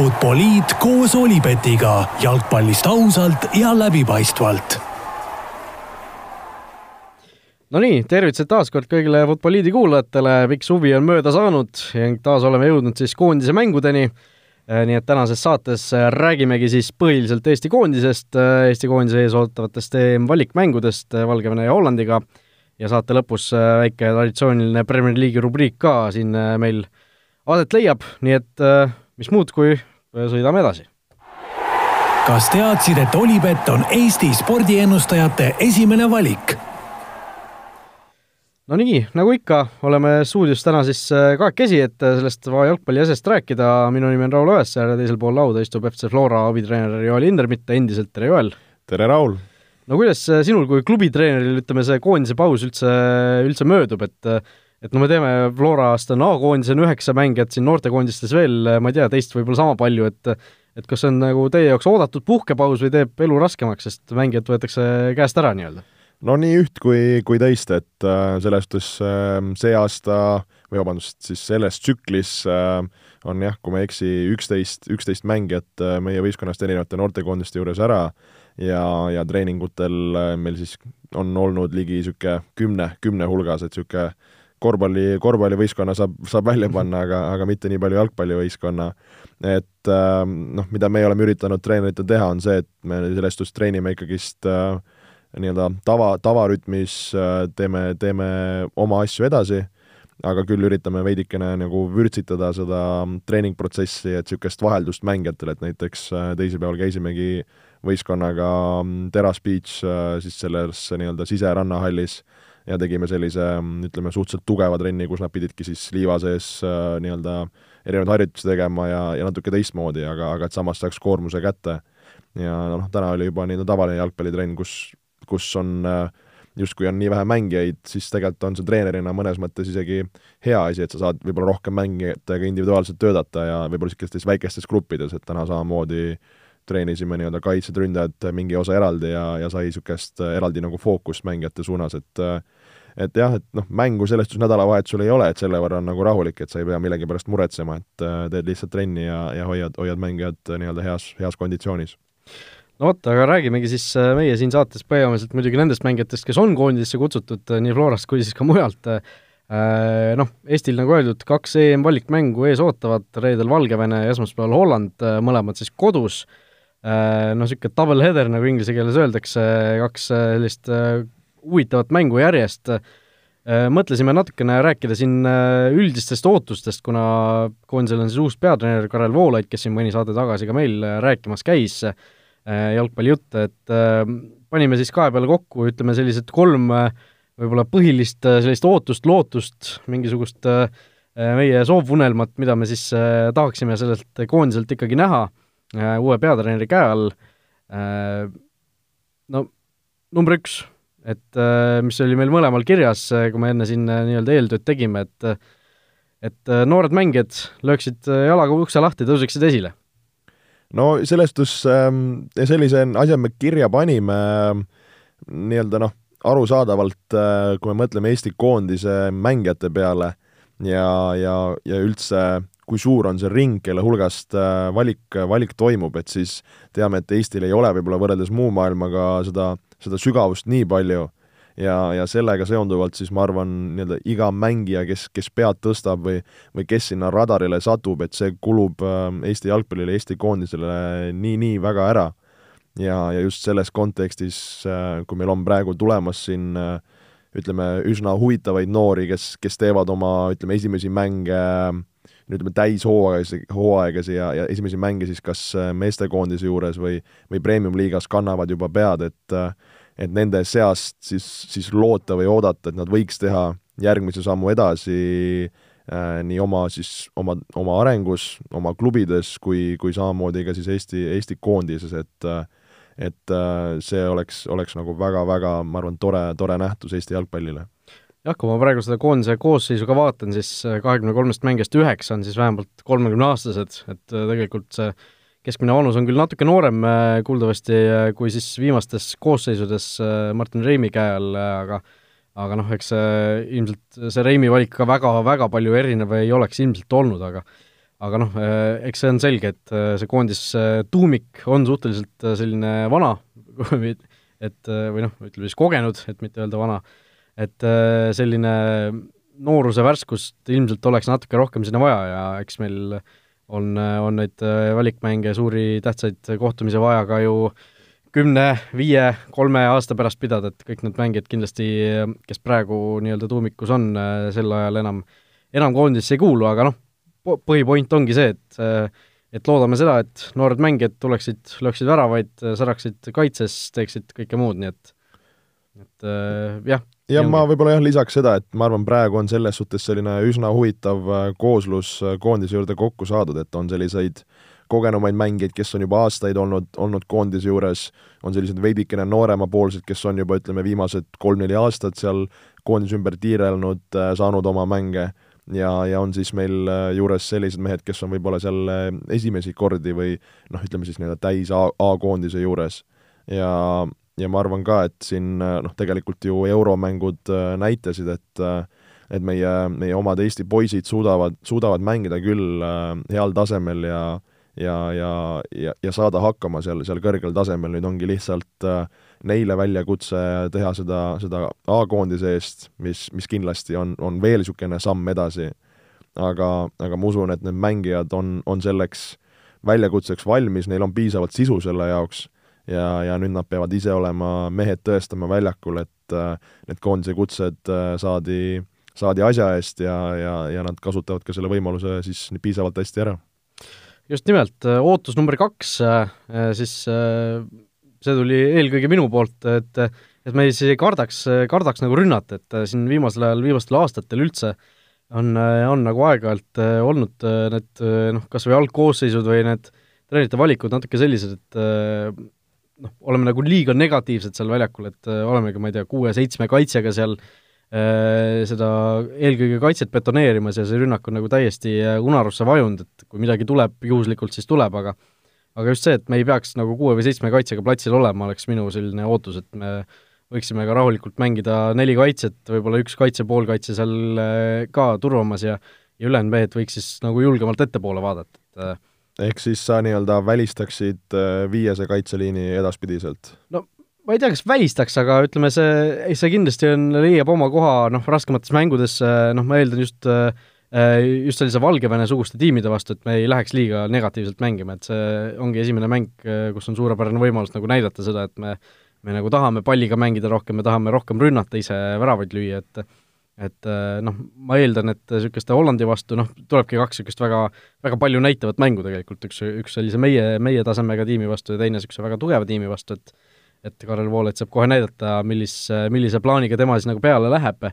Futboliit koos Olipetiga jalgpallist ausalt ja läbipaistvalt. Nonii, tervitused taas kord kõigile Futboliidi kuulajatele, pikk suvi on mööda saanud ja taas oleme jõudnud siis koondise mängudeni. nii et tänases saates räägimegi siis põhiliselt Eesti koondisest, Eesti koondise ees ootavatest EM-valikmängudest Valgevene ja Hollandiga ja saate lõpus väike traditsiooniline Premier League'i rubriik ka siin meil aset leiab, nii et mis muud, kui sõidame edasi. kas teadsid, et Olipet on Eesti spordiennustajate esimene valik? no nii, nagu ikka, oleme stuudios täna siis äh, kahekesi, et äh, sellest jalgpalli asjast rääkida, minu nimi on Raul Õessar ja teisel pool lauda istub FC Flora abitreener Joel Hindermitt, endiselt tere, Joel! tere, Raul! no kuidas äh, sinul kui klubitreeneril, ütleme, see koondise paus üldse, üldse möödub, et et no me teeme, Florast on A-koondis on üheksa mängijat, siin noortekoondistes veel, ma ei tea, teist võib-olla sama palju, et et kas see on nagu teie jaoks oodatud puhkepaus või teeb elu raskemaks, sest mängijad võetakse käest ära nii-öelda? no nii üht kui, kui teist, et äh, selles suhtes äh, see aasta või vabandust, siis selles tsüklis äh, on jah, kui ma ei eksi, üksteist, üksteist mängijat äh, meie võistkonnast erinevate noortekoondiste juures ära ja, ja treeningutel äh, meil siis on olnud ligi niisugune kümne, kümne hulgas, et niisugune korvpalli, korvpallivõistkonna saab, saab välja panna, aga, aga mitte nii palju jalgpallivõistkonna. et äh, noh, mida me oleme üritanud treeneritel teha, on see, et me selles suhtes treenime ikkagist äh, nii-öelda tava, tavarütmis, äh, teeme, teeme oma asju edasi, aga küll üritame veidikene nagu vürtsitada seda treeningprotsessi, et niisugust vaheldust mängijatele, et näiteks teisipäeval käisimegi võistkonnaga mm, Teras Beach siis selles nii-öelda siserannahallis ja tegime sellise, ütleme, suhteliselt tugeva trenni, kus nad pididki siis liiva sees äh, nii-öelda erinevaid harjutusi tegema ja, ja natuke teistmoodi, aga, aga et samas saaks koormuse kätte. ja noh, täna oli juba nii-öelda tavaline jalgpallitrenn, kus, kus on äh, justkui on nii vähe mängijaid, siis tegelikult on see treenerina mõnes mõttes isegi hea asi, et sa saad võib-olla rohkem mängijatega individuaalselt töötada ja võib-olla niisugustes väikestes gruppides, et täna samamoodi treenisime nii-öelda kaitsjad, ründajad mingi osa eraldi ja, ja sai niisugust eraldi nagu fookust mängijate suunas, et äh, et jah, et noh, mängu selles suhtes nädalavahetusel ei ole, et selle võrra on nagu rahulik, et sa ei pea millegi pärast muretsema, et äh, teed lihtsalt trenni ja, ja hoiad, hoiad mängijad nii-öelda heas, heas konditsioonis no vot, aga räägimegi siis meie siin saates põhimõtteliselt muidugi nendest mängijatest, kes on koondisesse kutsutud nii Florast kui siis ka mujalt. Noh, Eestil, nagu öeldud, kaks EM-valikmängu ees ootavad, reedel Valgevene ja esmaspäeval Holland, mõlemad siis kodus Äh, noh, niisugune double header, nagu inglise keeles öeldakse, kaks äh, sellist äh, huvitavat mängu järjest, mõtlesime natukene rääkida siin üldistest ootustest, kuna koondisel on siis uus peatreener Karel Voolaid, kes siin mõni saade tagasi ka meil rääkimas käis, jalgpallijutte, et panime siis kahe peale kokku, ütleme sellised kolm võib-olla põhilist sellist ootust, lootust, mingisugust meie soovunelmat, mida me siis tahaksime sellelt koondiselt ikkagi näha Äh, uue peatreeneri käe all. Äh, no number üks, et äh, mis oli meil mõlemal kirjas, kui me enne siin nii-öelda eeltööd tegime, et et noored mängijad lööksid jalaga ukse lahti, tõuseksid esile? no selles suhtes ähm, sellise asja me kirja panime nii-öelda noh, arusaadavalt, kui me mõtleme Eesti koondise mängijate peale ja, ja, ja üldse kui suur on see ring, kelle hulgast äh, valik, valik toimub, et siis teame, et Eestil ei ole võib-olla võrreldes muu maailmaga seda, seda sügavust nii palju ja, ja sellega seonduvalt siis ma arvan, nii-öelda iga mängija, kes, kes pead tõstab või, või kes sinna radarile satub, et see kulub äh, Eesti jalgpallile, Eesti koondisele nii-nii väga ära. ja, ja just selles kontekstis, äh, kui meil on praegu tulemas siin ütleme, üsna huvitavaid noori, kes, kes teevad oma, ütleme, esimesi mänge äh, ütleme, täishooaegasi, hooaegasi ja, ja esimesi mänge siis kas äh, meestekoondise juures või, või premium-liigas kannavad juba pead, et äh, et nende seast siis, siis loota või oodata, et nad võiks teha järgmise sammu edasi äh, nii oma siis, oma, oma arengus, oma klubides, kui, kui samamoodi ka siis Eesti, Eesti koondises, et et äh, see oleks, oleks nagu väga-väga, ma arvan, tore, tore nähtus Eesti jalgpallile jah, kui ma praegu seda koondise koosseisu ka vaatan, siis äh, kahekümne kolmest mängijast üheksa on siis vähemalt kolmekümneaastased, et äh, tegelikult see keskmine vanus on küll natuke noorem äh, kuuldavasti kui siis viimastes koosseisudes Martin Reimi käe all, aga aga noh, eks see ilmselt, see Reimi valik ka väga-väga palju erinev ei oleks ilmselt olnud, aga aga noh, eks see on selge, et see koondis tuumik on suhteliselt selline vana, et või noh, ütleme siis kogenud, et mitte öelda vana, et selline nooruse värskust ilmselt oleks natuke rohkem sinna vaja ja eks meil on, on neid valikmänge, suuri tähtsaid kohtumisi vaja ka ju kümne, viie, kolme aasta pärast pidada, et kõik need mängijad kindlasti, kes praegu nii-öelda tuumikus on, sel ajal enam, enam koondisse ei kuulu, aga noh, põhipoint ongi see, et et loodame seda, et noored mängijad tuleksid, lööksid väravaid, säraksid kaitses, teeksid kõike muud, nii et et jah, ja ma võib-olla jah, lisaks seda, et ma arvan, praegu on selles suhtes selline üsna huvitav äh, kooslus äh, koondise juurde kokku saadud, et on selliseid kogenumaid mängijaid, kes on juba aastaid olnud, olnud koondise juures, on sellised veidikene nooremapoolsed, kes on juba ütleme, viimased kolm-neli aastat seal koondise ümber tiirelnud, äh, saanud oma mänge ja, ja on siis meil juures sellised mehed, kes on võib-olla seal esimesi kordi või noh, ütleme siis nii-öelda täis A-koondise juures. ja, ja ma arvan ka, et siin noh, tegelikult ju euromängud äh, näitasid, et äh, et meie, meie omad Eesti poisid suudavad, suudavad mängida küll äh, heal tasemel ja ja, ja, ja, ja saada hakkama seal, seal kõrgel tasemel, nüüd ongi lihtsalt neile väljakutse teha seda, seda A-koondise eest, mis, mis kindlasti on, on veel niisugune samm edasi. aga, aga ma usun, et need mängijad on, on selleks väljakutseks valmis, neil on piisavalt sisu selle jaoks ja, ja nüüd nad peavad ise olema mehed tõestama väljakul, et äh, need koondise kutsed äh, saadi, saadi asja eest ja, ja, ja nad kasutavad ka selle võimaluse siis piisavalt hästi ära. just nimelt, äh, ootus number kaks, siis see tuli eelkõige minu poolt, et et me siis ei kardaks, kardaks nagu rünnata, et siin viimasel ajal, viimastel aastatel üldse on, on nagu aeg-ajalt olnud need noh, kas või algkoosseisud või need treenerite valikud natuke sellised, et noh, oleme nagu liiga negatiivsed seal väljakul, et äh, olemegi, ma ei tea, kuue-seitsme kaitsjaga seal äh, seda eelkõige kaitset betoneerimas ja see rünnak on nagu täiesti äh, unarusse vajunud, et kui midagi tuleb juhuslikult, siis tuleb, aga aga just see, et me ei peaks nagu kuue või seitsme kaitsjaga platsil olema, oleks minu selline ootus, et me võiksime ka rahulikult mängida neli kaitset, võib-olla üks kaitse, poolkaitse seal ka turvamas ja ja ülejäänud mehed võiks siis nagu julgemalt ettepoole vaadata, et ehk siis sa nii-öelda välistaksid äh, viiese kaitseliini edaspidiselt? no ma ei tea, kas välistaks, aga ütleme, see, see kindlasti on, leiab oma koha noh, raskemates mängudes, noh, ma eeldan just äh, just sellise Valgevene-suguste tiimide vastu, et me ei läheks liiga negatiivselt mängima, et see ongi esimene mäng, kus on suurepärane võimalus nagu näidata seda, et me me nagu tahame palliga mängida rohkem, me tahame rohkem rünnata, ise väravaid lüüa, et et äh, noh, ma eeldan, et niisuguste Hollandi vastu noh, tulebki kaks niisugust väga, väga palju näitavat mängu tegelikult, üks, üks sellise meie, meie tasemega tiimi vastu ja teine niisuguse väga tugeva tiimi vastu, et et Karel Voolaid saab kohe näidata, millis, millise plaaniga tema siis nagu peale läheb,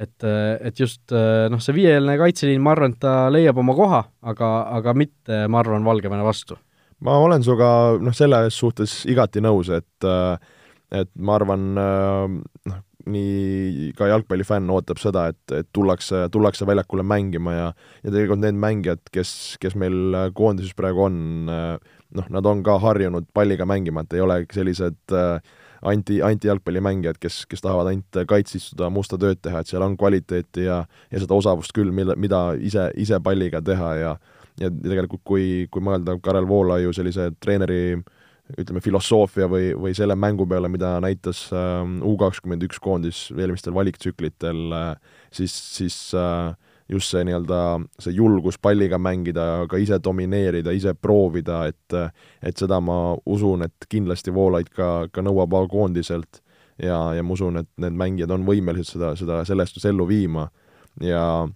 et, et just noh, see viieline kaitseliin, ma arvan, et ta leiab oma koha, aga, aga mitte, ma arvan, Valgevene vastu. ma olen sinuga noh, selles suhtes igati nõus, et et ma arvan, noh, nii ka jalgpallifänn ootab seda, et, et tullakse, tullakse väljakule mängima ja ja tegelikult need mängijad, kes, kes meil koondises praegu on, noh, nad on ka harjunud palliga mängima, et ei ole sellised äh, anti, anti-jalgpallimängijad, kes, kes tahavad ainult kaitse istuda, musta tööd teha, et seal on kvaliteeti ja ja seda osavust küll, mille, mida ise, ise palliga teha ja ja tegelikult, kui, kui mõelda Karel Voolaiu sellise treeneri äh, ütleme, filosoofia või, või selle mängu peale, mida näitas ähm, U kakskümmend üks koondis eelmistel valiktsüklitel, äh, siis, siis äh, just see nii-öelda, see julgus palliga mängida, ka ise domineerida, ise proovida, et et seda ma usun, et kindlasti Voolaid ka, ka nõuab A-koondiselt. Ja, ja ma usun, et need mängijad on võimelised seda, seda sellest ellu viima. Ja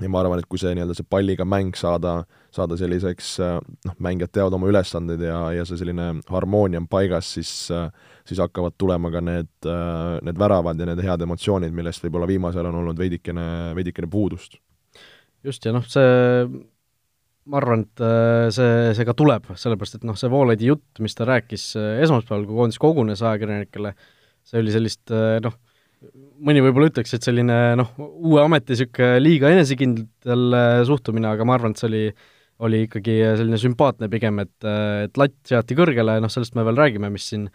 ja ma arvan, et kui see nii-öelda see palliga mäng saada, saada selliseks noh, mängijad teavad oma ülesandeid ja, ja see selline harmoonia on paigas, siis siis hakkavad tulema ka need, need väravad ja need head emotsioonid, millest võib-olla viimasel on olnud veidikene, veidikene puudust. just, ja noh, see ma arvan, et see, see ka tuleb, sellepärast et noh, see Voolaidi jutt, mis ta rääkis esmaspäeval, kui koondis kogunes ajakirjanikele, see oli sellist noh, mõni võib-olla ütleks, et selline noh, uue ameti niisugune liiga enesekindel äh, suhtumine, aga ma arvan, et see oli, oli ikkagi selline sümpaatne pigem, et, äh, et latt seati kõrgele, noh sellest me veel räägime, mis siin,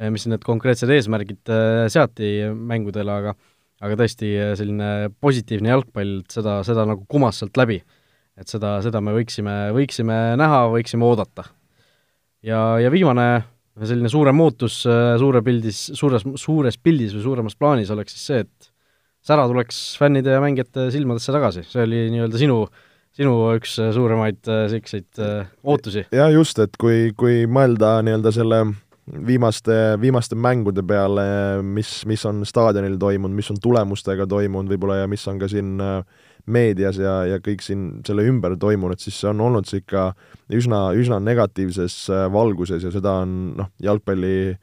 äh, mis siin need konkreetsed eesmärgid seati mängudele, aga aga tõesti selline positiivne jalgpall, seda, seda nagu kumas sealt läbi. et seda, seda me võiksime, võiksime näha, võiksime oodata. ja, ja viimane selline suurem muutus suure pildis, suures, suures pildis või suuremas plaanis oleks siis see, et sära tuleks fännide ja mängijate silmadesse tagasi, see oli nii-öelda sinu, sinu üks suuremaid niisuguseid ootusi. ja just, et kui, kui mõelda nii-öelda selle viimaste, viimaste mängude peale, mis, mis on staadionil toimunud, mis on tulemustega toimunud võib-olla ja mis on ka siin meedias ja, ja kõik siin selle ümber toimunud, siis see on olnud see ikka üsna, üsna negatiivses valguses ja seda on noh, jalgpalli,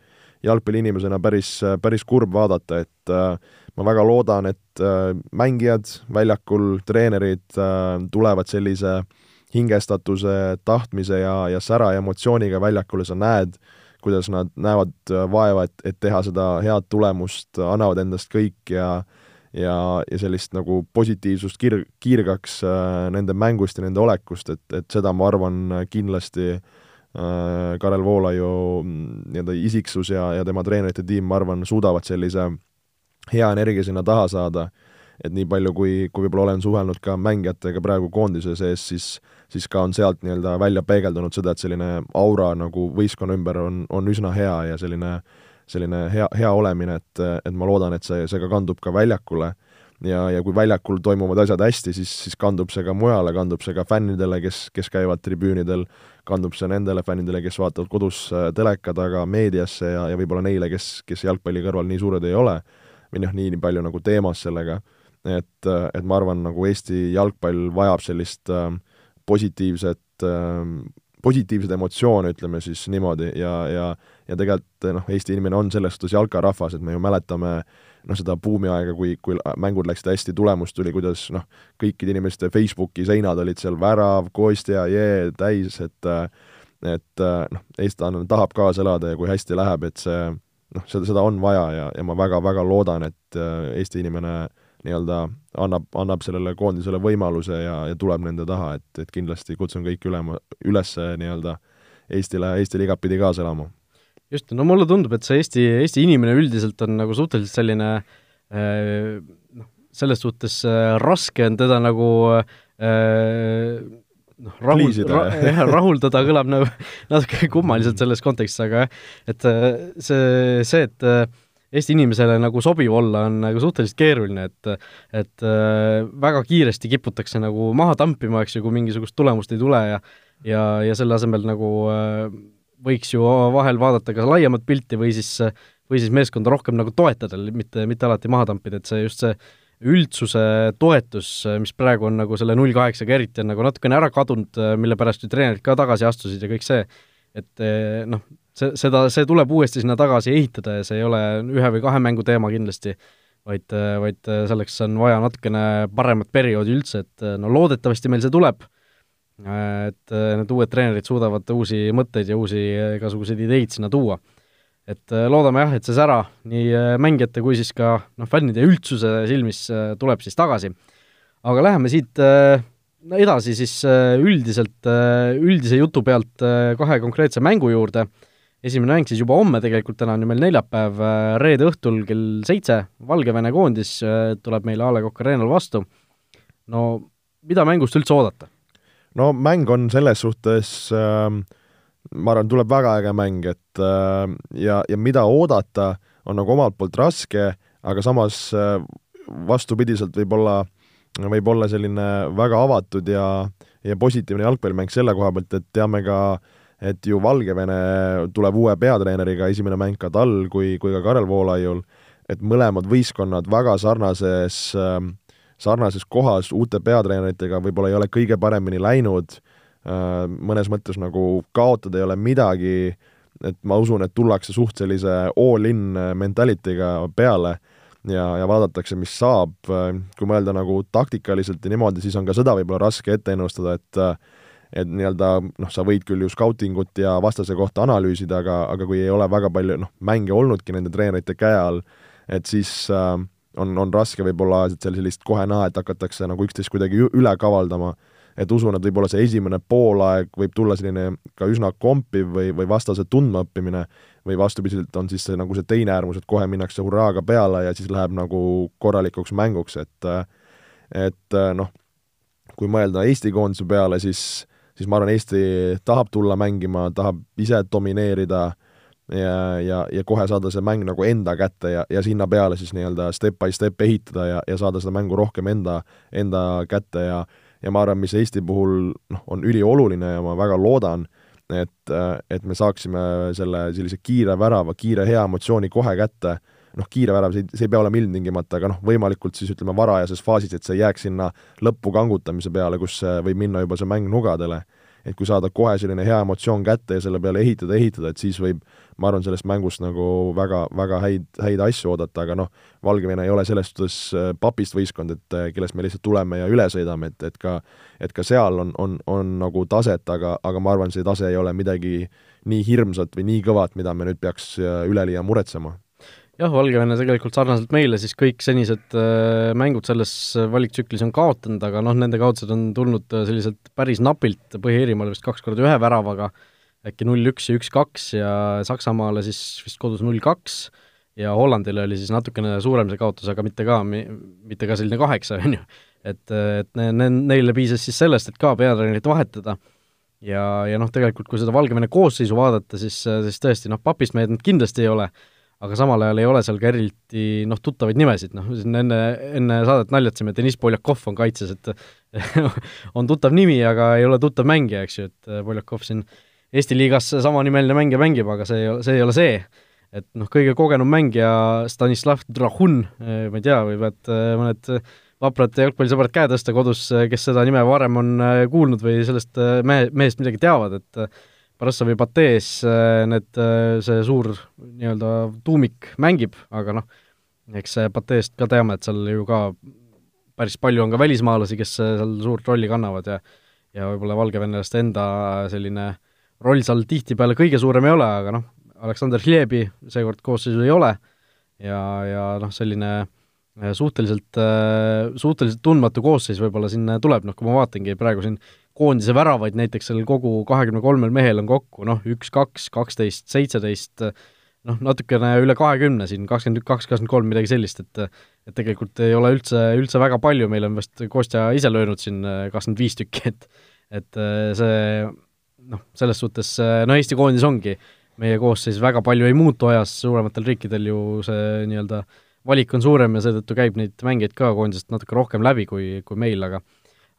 jalgpalliinimesena päris, päris kurb vaadata, et äh, ma väga loodan, et äh, mängijad väljakul, treenerid äh, tulevad sellise hingestatuse, tahtmise ja, ja sära ja emotsiooniga väljakule, sa näed, kuidas nad näevad äh, vaeva, et, et teha seda head tulemust, annavad endast kõik ja ja, ja sellist nagu positiivsust kir-, kiirgaks äh, nende mängust ja nende olekust, et, et seda ma arvan kindlasti äh, Karel Voolaiu mm, nii-öelda isiksus ja, ja tema treenerite tiim, ma arvan, suudavad sellise äh, hea energia sinna taha saada, et nii palju, kui, kui võib-olla olen suhelnud ka mängijatega praegu koondise sees, siis siis ka on sealt nii-öelda välja peegeldunud seda, et selline aura nagu võistkonna ümber on, on üsna hea ja selline selline hea, hea olemine, et, et ma loodan, et see, see ka kandub ka väljakule. Ja, ja kui väljakul toimuvad asjad hästi, siis, siis kandub see ka mujale, kandub see ka fännidele, kes, kes käivad tribüünidel, kandub see nendele fännidele, kes vaatavad kodus äh, teleka taga meediasse ja, ja võib-olla neile, kes, kes jalgpalli kõrval nii suured ei ole või noh, nii, nii palju nagu teemas sellega, et, et ma arvan, nagu Eesti jalgpall vajab sellist äh, positiivset äh, positiivseid emotsioone, ütleme siis niimoodi, ja, ja ja tegelikult noh, Eesti inimene on selles suhtes jalkarahvas, et me ju mäletame noh, seda buumiaega, kui, kui mängud läksid hästi, tulemus tuli, kuidas noh, kõikide inimeste Facebooki seinad olid seal värav, Kostja, jee, täis, et et noh, eestlane tahab kaasa elada ja kui hästi läheb, et see noh, seda, seda on vaja ja, ja ma väga-väga loodan, et äh, Eesti inimene nii-öelda annab, annab sellele koondisele võimaluse ja, ja tuleb nende taha, et, et kindlasti kutsun kõiki ülema, üles nii-öelda Eestile, Eestile igatpidi kaasa elama. just, no mulle tundub, et see Eesti, Eesti inimene üldiselt on nagu suhteliselt selline äh, noh, selles suhtes äh, raske on teda nagu äh, noh, rahul-, ra, jah, rahuldada kõlab nagu natuke kummaliselt selles kontekstis, aga jah, et see, see, et Eesti inimesele nagu sobiv olla, on nagu suhteliselt keeruline, et et äh, väga kiiresti kiputakse nagu maha tampima, eks ju, kui mingisugust tulemust ei tule ja ja, ja selle asemel nagu võiks ju vahel vaadata ka laiemat pilti või siis, või siis meeskonda rohkem nagu toetada, mitte, mitte alati maha tampida, et see just see üldsuse toetus, mis praegu on nagu selle null kaheksaga eriti, on nagu natukene ära kadunud, mille pärast ju treenerid ka tagasi astusid ja kõik see, et noh, see, seda, see tuleb uuesti sinna tagasi ehitada ja see ei ole ühe või kahe mängu teema kindlasti, vaid, vaid selleks on vaja natukene paremat perioodi üldse, et no loodetavasti meil see tuleb, et need uued treenerid suudavad uusi mõtteid ja uusi igasuguseid ideid sinna tuua. Et loodame jah, et see sära nii mängijate kui siis ka noh, fännide üldsuse silmis tuleb siis tagasi. aga läheme siit no edasi siis üldiselt, üldise jutu pealt kahe konkreetse mängu juurde, esimene mäng siis juba homme tegelikult, täna on ju meil neljapäev, reede õhtul kell seitse, Valgevene koondis tuleb meile A Le Coq Arena'l vastu. no mida mängust üldse oodata? no mäng on selles suhtes äh ma arvan, tuleb väga äge mäng, et äh, ja, ja mida oodata, on nagu omalt poolt raske, aga samas äh, vastupidiselt võib-olla, võib olla selline väga avatud ja, ja positiivne jalgpallimäng selle koha pealt, et teame ka, et ju Valgevene tuleb uue peatreeneriga, esimene mäng ka tal kui, kui ka Karel Voolaiul, et mõlemad võistkonnad väga sarnases, äh, sarnases kohas uute peatreeneritega võib-olla ei ole kõige paremini läinud. Äh, mõnes mõttes nagu kaotada ei ole midagi, et ma usun, et tullakse suht sellise all-in mentalitiga peale ja, ja vaadatakse, mis saab, kui mõelda nagu taktikaliselt ja niimoodi, siis on ka seda võib-olla raske ette ennustada, et et nii-öelda noh, sa võid küll ju skautingut ja vastase kohta analüüsida, aga, aga kui ei ole väga palju noh, mänge olnudki nende treenerite käe all, et siis äh, on, on raske võib-olla sellist kohe näha, et hakatakse nagu üksteist kuidagi üle kavaldama. Et usun, et võib-olla see esimene poolaeg võib tulla selline ka üsna kompiv või, või vastase tundmaõppimine või vastupidiselt on siis see nagu see teine äärmus, et kohe minnakse hurraaga peale ja siis läheb nagu korralikuks mänguks, et et noh, kui mõelda Eesti koondise peale, siis, siis ma arvan, Eesti tahab tulla mängima, tahab ise domineerida ja, ja, ja kohe saada see mäng nagu enda kätte ja, ja sinna peale siis nii-öelda step by step ehitada ja, ja saada seda mängu rohkem enda, enda kätte ja ja ma arvan, mis Eesti puhul noh, on ülioluline ja ma väga loodan, et, et me saaksime selle sellise kiire värava, kiire hea emotsiooni kohe kätte noh, kiire värav, see ei, see ei pea olema ilmtingimata, aga noh, võimalikult siis ütleme, varajases faasis, et see ei jääks sinna lõppu kangutamise peale, kus võib minna juba see mäng nugadele. et kui saada kohe selline hea emotsioon kätte ja selle peale ehitada, ehitada, et siis võib, ma arvan, sellest mängust nagu väga, väga häid, häid asju oodata, aga noh, Valgevene ei ole selles suhtes äh, papist võistkond, et äh, kellest me lihtsalt tuleme ja üle sõidame, et, et ka et ka seal on, on, on nagu taset, aga, aga ma arvan, see tase ei ole midagi nii hirmsat või nii kõvat, mida me nüüd peaks äh, üleliia muretsema jah, Valgevene tegelikult sarnaselt meile siis kõik senised äh, mängud selles valiktsüklis on kaotanud, aga noh, nende kaotused on tulnud äh, selliselt päris napilt, Põhi-Iirimaale vist kaks korda ühe väravaga, äkki null-üks ja üks-kaks ja Saksamaale siis vist kodus null-kaks ja Hollandile oli siis natukene suurem see kaotus, aga mitte ka, mitte ka selline kaheksa, on ju. et, et ne-, ne-, neile piisas siis sellest, et ka peatreenerit vahetada ja, ja noh, tegelikult kui seda Valgevene koosseisu vaadata, siis, siis tõesti noh, papist mehed nad kindlasti ei ole aga samal ajal ei ole seal ka eriti noh, tuttavaid nimesid, noh, siin enne, enne saadet naljatasime, Deniss Poljakov on kaitses, et on tuttav nimi, aga ei ole tuttav mängija, eks ju, et Poljakov siin Eesti liigas samanimeline mängija mängib, aga see ei ole, see ei ole see. et noh, kõige kogenum mängija Stanislav Drahun, ma ei tea, võivad mõned vaprad jalgpallisõbrad käe tõsta kodus, kes seda nime varem on kuulnud või sellest mehe, mehest midagi teavad, et Brassovi patees äh, need, äh, see suur nii-öelda tuumik mängib, aga noh, eks pateest ka teame, et seal ju ka päris palju on ka välismaalasi, kes äh, seal suurt rolli kannavad ja ja võib-olla valgevenelaste enda selline roll seal tihtipeale kõige suurem ei ole, aga noh, Aleksandr Hlebi seekord koosseisus ei ole ja, ja noh, selline suhteliselt, suhteliselt tundmatu koosseis võib-olla siin tuleb, noh kui ma vaatangi praegu siin koondise väravaid näiteks sellel kogu kahekümne kolmel mehel on kokku noh, üks, kaks, kaksteist, seitseteist, noh, natukene üle kahekümne siin, kakskümmend kaks, kakskümmend kolm, midagi sellist, et et tegelikult ei ole üldse, üldse väga palju, meil on vist Kostja ise löönud siin kakskümmend viis tükki, et et see noh, selles suhtes no Eesti koondis ongi, meie koosseis väga palju ei muutu ajas, suurematel riikidel ju see nii-öelda valik on suurem ja seetõttu käib neid mängijaid ka koondisest natuke rohkem läbi kui, kui meil, aga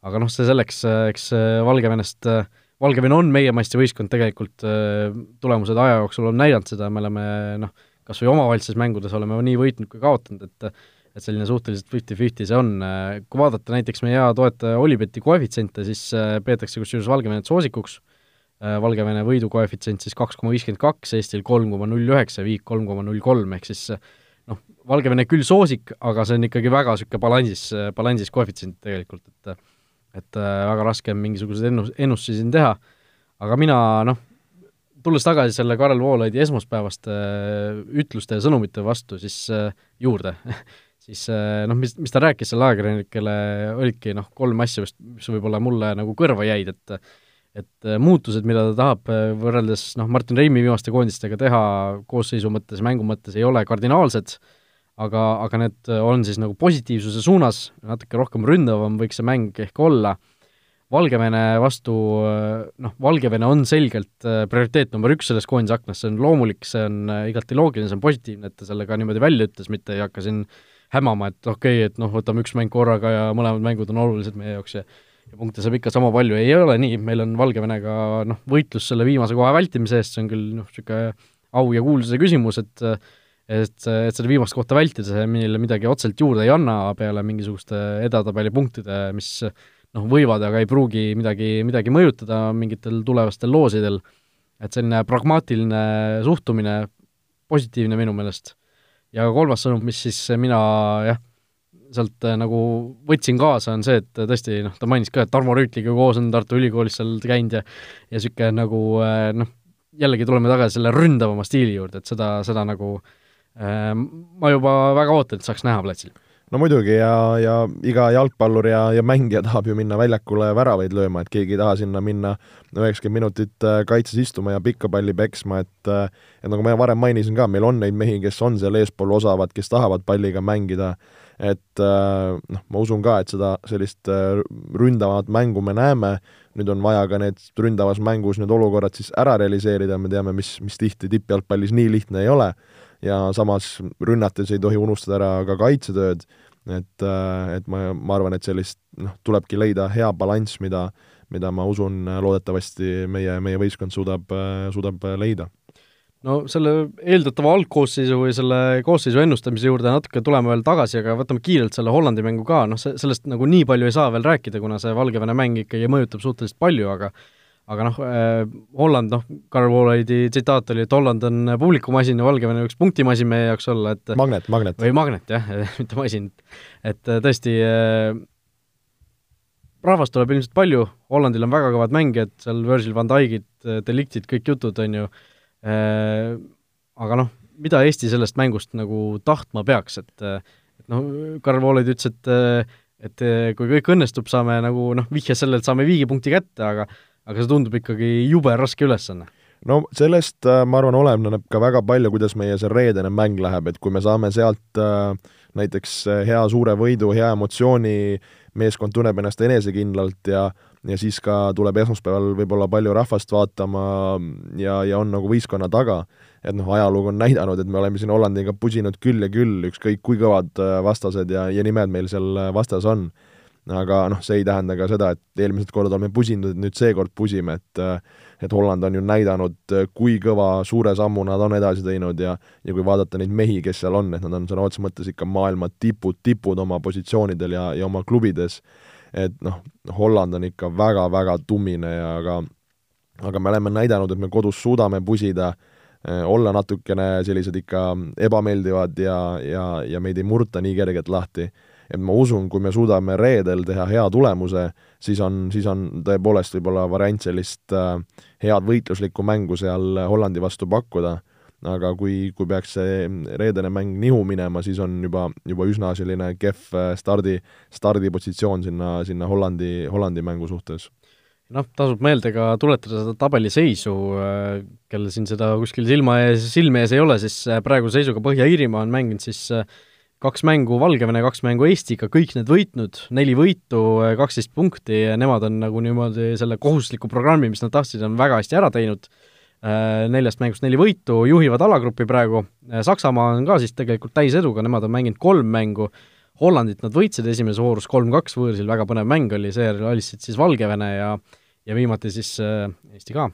aga noh, see selleks, eks Valgevenest, Valgevene on meie masti võistkond tegelikult, tulemused aja jooksul on näidanud seda, me oleme noh, kas või omavahelistes mängudes oleme nii võitnud kui kaotanud, et et selline suhteliselt fifty-fifty see on, kui vaadata näiteks meie hea toetaja Olibeti koefitsiente, siis peetakse kusjuures Valgevenet soosikuks, Valgevene võidu koefitsient siis kaks koma viiskümmend kaks, Eestil kolm koma null üheksa, Viik kolm koma null kolm, ehk siis noh, Valgevene küll soosik, aga see on ikkagi väga niisugune balansis, balansis koefitsient tegelikult, et et äh, väga raske on mingisuguseid ennus, ennustusi siin teha, aga mina noh, tulles tagasi selle Karel Voolaidi esmaspäevaste äh, ütluste ja sõnumite vastu, siis äh, juurde. Siis noh, mis, mis ta rääkis seal ajakirjanikele, olidki noh, kolm asja vist, mis võib-olla mulle nagu kõrva jäid, et et muutused, mida ta tahab võrreldes noh, Martin Reimi viimaste koondistega teha koosseisu mõttes, mängu mõttes, ei ole kardinaalsed. äh,, aga, aga need on siis nagu positiivsuse suunas, natuke rohkem ründavam võiks see mäng ehk olla, Valgevene vastu noh, Valgevene on selgelt äh, prioriteet number üks selles koondise aknas, see on loomulik, see on äh, igati loogiline, see on positiivne, et ta selle ka niimoodi välja ütles, mitte ei hakka siin hämama, et okei okay,, et noh, võtame üks mäng korraga ja mõlemad mängud on olulised meie jaoks ja ja punkte saab ikka sama palju, ei ole nii, meil on Valgevenega noh, võitlus selle viimase koha vältimise eest, see on küll noh, niisugune au ja kuulsuse küsimus, et äh, et, et seda viimast kohta vältida, see meile midagi otseselt juurde ei anna peale mingisuguste edetabeli punktide, mis noh, võivad, aga ei pruugi midagi, midagi mõjutada mingitel tulevastel loosidel, et selline pragmaatiline suhtumine, positiivne minu meelest. ja kolmas sõnum, mis siis mina jah, sealt äh, nagu võtsin kaasa, on see, et tõesti noh, ta mainis ka, et Tarmo Rüütliga koos on Tartu Ülikoolis seal käinud ja ja niisugune nagu äh, noh, jällegi tuleme tagasi selle ründavama stiili juurde, et seda, seda nagu äh, ma juba väga ootan, et saaks näha platsil. no muidugi ja, ja iga jalgpallur ja, ja mängija tahab ju minna väljakule väravaid lööma, et keegi ei taha sinna minna üheksakümmend minutit äh, kaitses istuma ja pikka palli peksma, et äh, et nagu ma varem mainisin ka, meil on neid mehi, kes on seal eespool osavad, kes tahavad palliga mängida, et äh, noh, ma usun ka, et seda sellist ründavat mängu me näeme, nüüd on vaja ka need ründavas mängus need olukorrad siis ära realiseerida, me teame, mis, mis tihti tippjalgpallis nii lihtne ei ole, ja samas rünnates ei tohi unustada ära ka kaitsetööd. Et, äh, et ma, ma arvan, et sellist noh, tulebki leida hea balanss, mida, mida ma usun, loodetavasti meie, meie võistkond suudab, suudab leida. No selle eeldatava algkoosseisu või selle koosseisu ennustamise juurde natuke tuleme veel tagasi, aga võtame kiirelt selle Hollandi mängu ka, noh, see, sellest nagu nii palju ei saa veel rääkida, kuna see Valgevene mäng ikkagi mõjutab suhteliselt palju, aga aga noh äh,, Holland, noh, Karl Voolaidi tsitaat oli, et Holland on publikumasin ja Valgevene võiks punktimasin meie jaoks olla, et magnet, magnet. või magnet, jah mitte masin. et äh, tõesti äh,, rahvast tuleb ilmselt palju, Hollandil on väga kõvad mängijad, seal Virgil van Dijkid, Deliktid, kõik jutud, on ju äh,, aga noh, mida Eesti sellest mängust nagu tahtma peaks, et et noh, Karl Voolaid ütles, et et kui kõik õnnestub, saame nagu noh, vihje sellele, et saame viigi punkti kätte, aga aga see tundub ikkagi jube raske ülesanne. No sellest äh, ma arvan, oleneb ka väga palju, kuidas meie see reedene mäng läheb, et kui me saame sealt äh, näiteks äh, hea suure võidu, hea emotsiooni, meeskond tunneb ennast enesekindlalt ja ja siis ka tuleb esmaspäeval võib-olla palju rahvast vaatama ja, ja on nagu võistkonna taga, et noh, ajalugu on näidanud, et me oleme siin Hollandiga pusinud küll ja küll, ükskõik kui kõvad vastased ja, ja nimed meil seal vastas on aga noh, see ei tähenda ka seda, et eelmised korrad oleme pusinud, nüüd seekord pusime, et et Holland on ju näidanud, kui kõva suure sammu nad on edasi teinud ja ja kui vaadata neid mehi, kes seal on, et nad on sõna otseses mõttes ikka maailma tipud, tipud oma positsioonidel ja, ja oma klubides, et noh, Holland on ikka väga-väga tummine ja aga aga me oleme näidanud, et me kodus suudame pusida, olla natukene sellised ikka ebameeldivad ja, ja, ja meid ei murta nii kergelt lahti et ma usun, kui me suudame reedel teha hea tulemuse, siis on, siis on tõepoolest võib-olla variant sellist äh, head võitluslikku mängu seal Hollandi vastu pakkuda, aga kui, kui peaks see reedene mäng nihu minema, siis on juba, juba üsna selline kehv äh, stardi, stardipositsioon sinna, sinna Hollandi, Hollandi mängu suhtes. Noh, tasub meelde ka tuletada seda tabeliseisu, äh, kellel siin seda kuskil silma ees, silme ees ei ole, siis äh, praeguse seisuga Põhja-Iirimaa on mänginud siis kaks mängu Valgevene, kaks mängu Eestiga, kõik need võitnud, neli võitu, kaksteist punkti ja nemad on nagu niimoodi selle kohustusliku programmi, mis nad tahtsid, on väga hästi ära teinud, äh, neljast mängust neli võitu, juhivad alagrupi praegu, äh, Saksamaa on ka siis tegelikult täiseduga, nemad on mänginud kolm mängu, Hollandit nad võitsid esimeses voorus kolm-kaks võõrsil, väga põnev mäng oli, seejärel alistasid siis Valgevene ja ja viimati siis Eesti ka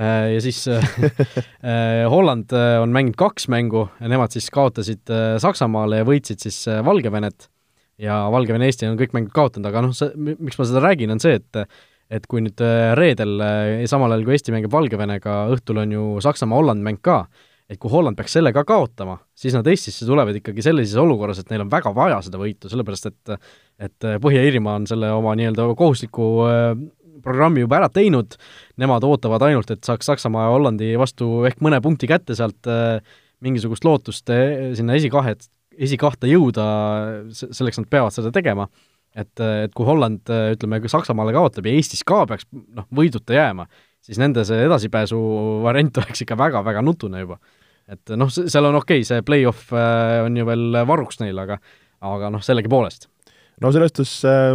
ja siis äh, äh, Holland on mänginud kaks mängu ja nemad siis kaotasid Saksamaale ja võitsid siis Valgevenet. Ja Valgevene-Eesti on kõik mängud kaotanud, aga noh, see, miks ma seda räägin, on see, et et kui nüüd reedel, samal ajal kui Eesti mängib Valgevenega, õhtul on ju Saksamaa-Holland mäng ka, et kui Holland peaks selle ka kaotama, siis nad Eestisse tulevad ikkagi sellises olukorras, et neil on väga vaja seda võitu, sellepärast et et Põhja-Iirimaa on selle oma nii-öelda kohustusliku programmi juba ära teinud, nemad ootavad ainult, et saaks Saksamaa ja Hollandi vastu ehk mõne punkti kätte sealt äh, mingisugust lootust äh, sinna esikahet, esikahte jõuda, selleks nad peavad seda tegema. et, äh, et kui Holland, ütleme, Saksamaale kaotab ja Eestis ka peaks noh, võiduta jääma, siis nende see edasipääsu variant oleks ikka väga-väga nutune juba. et noh, seal on okei okay,, see play-off on ju veel varuks neil, aga aga noh, sellegipoolest no selles suhtes äh,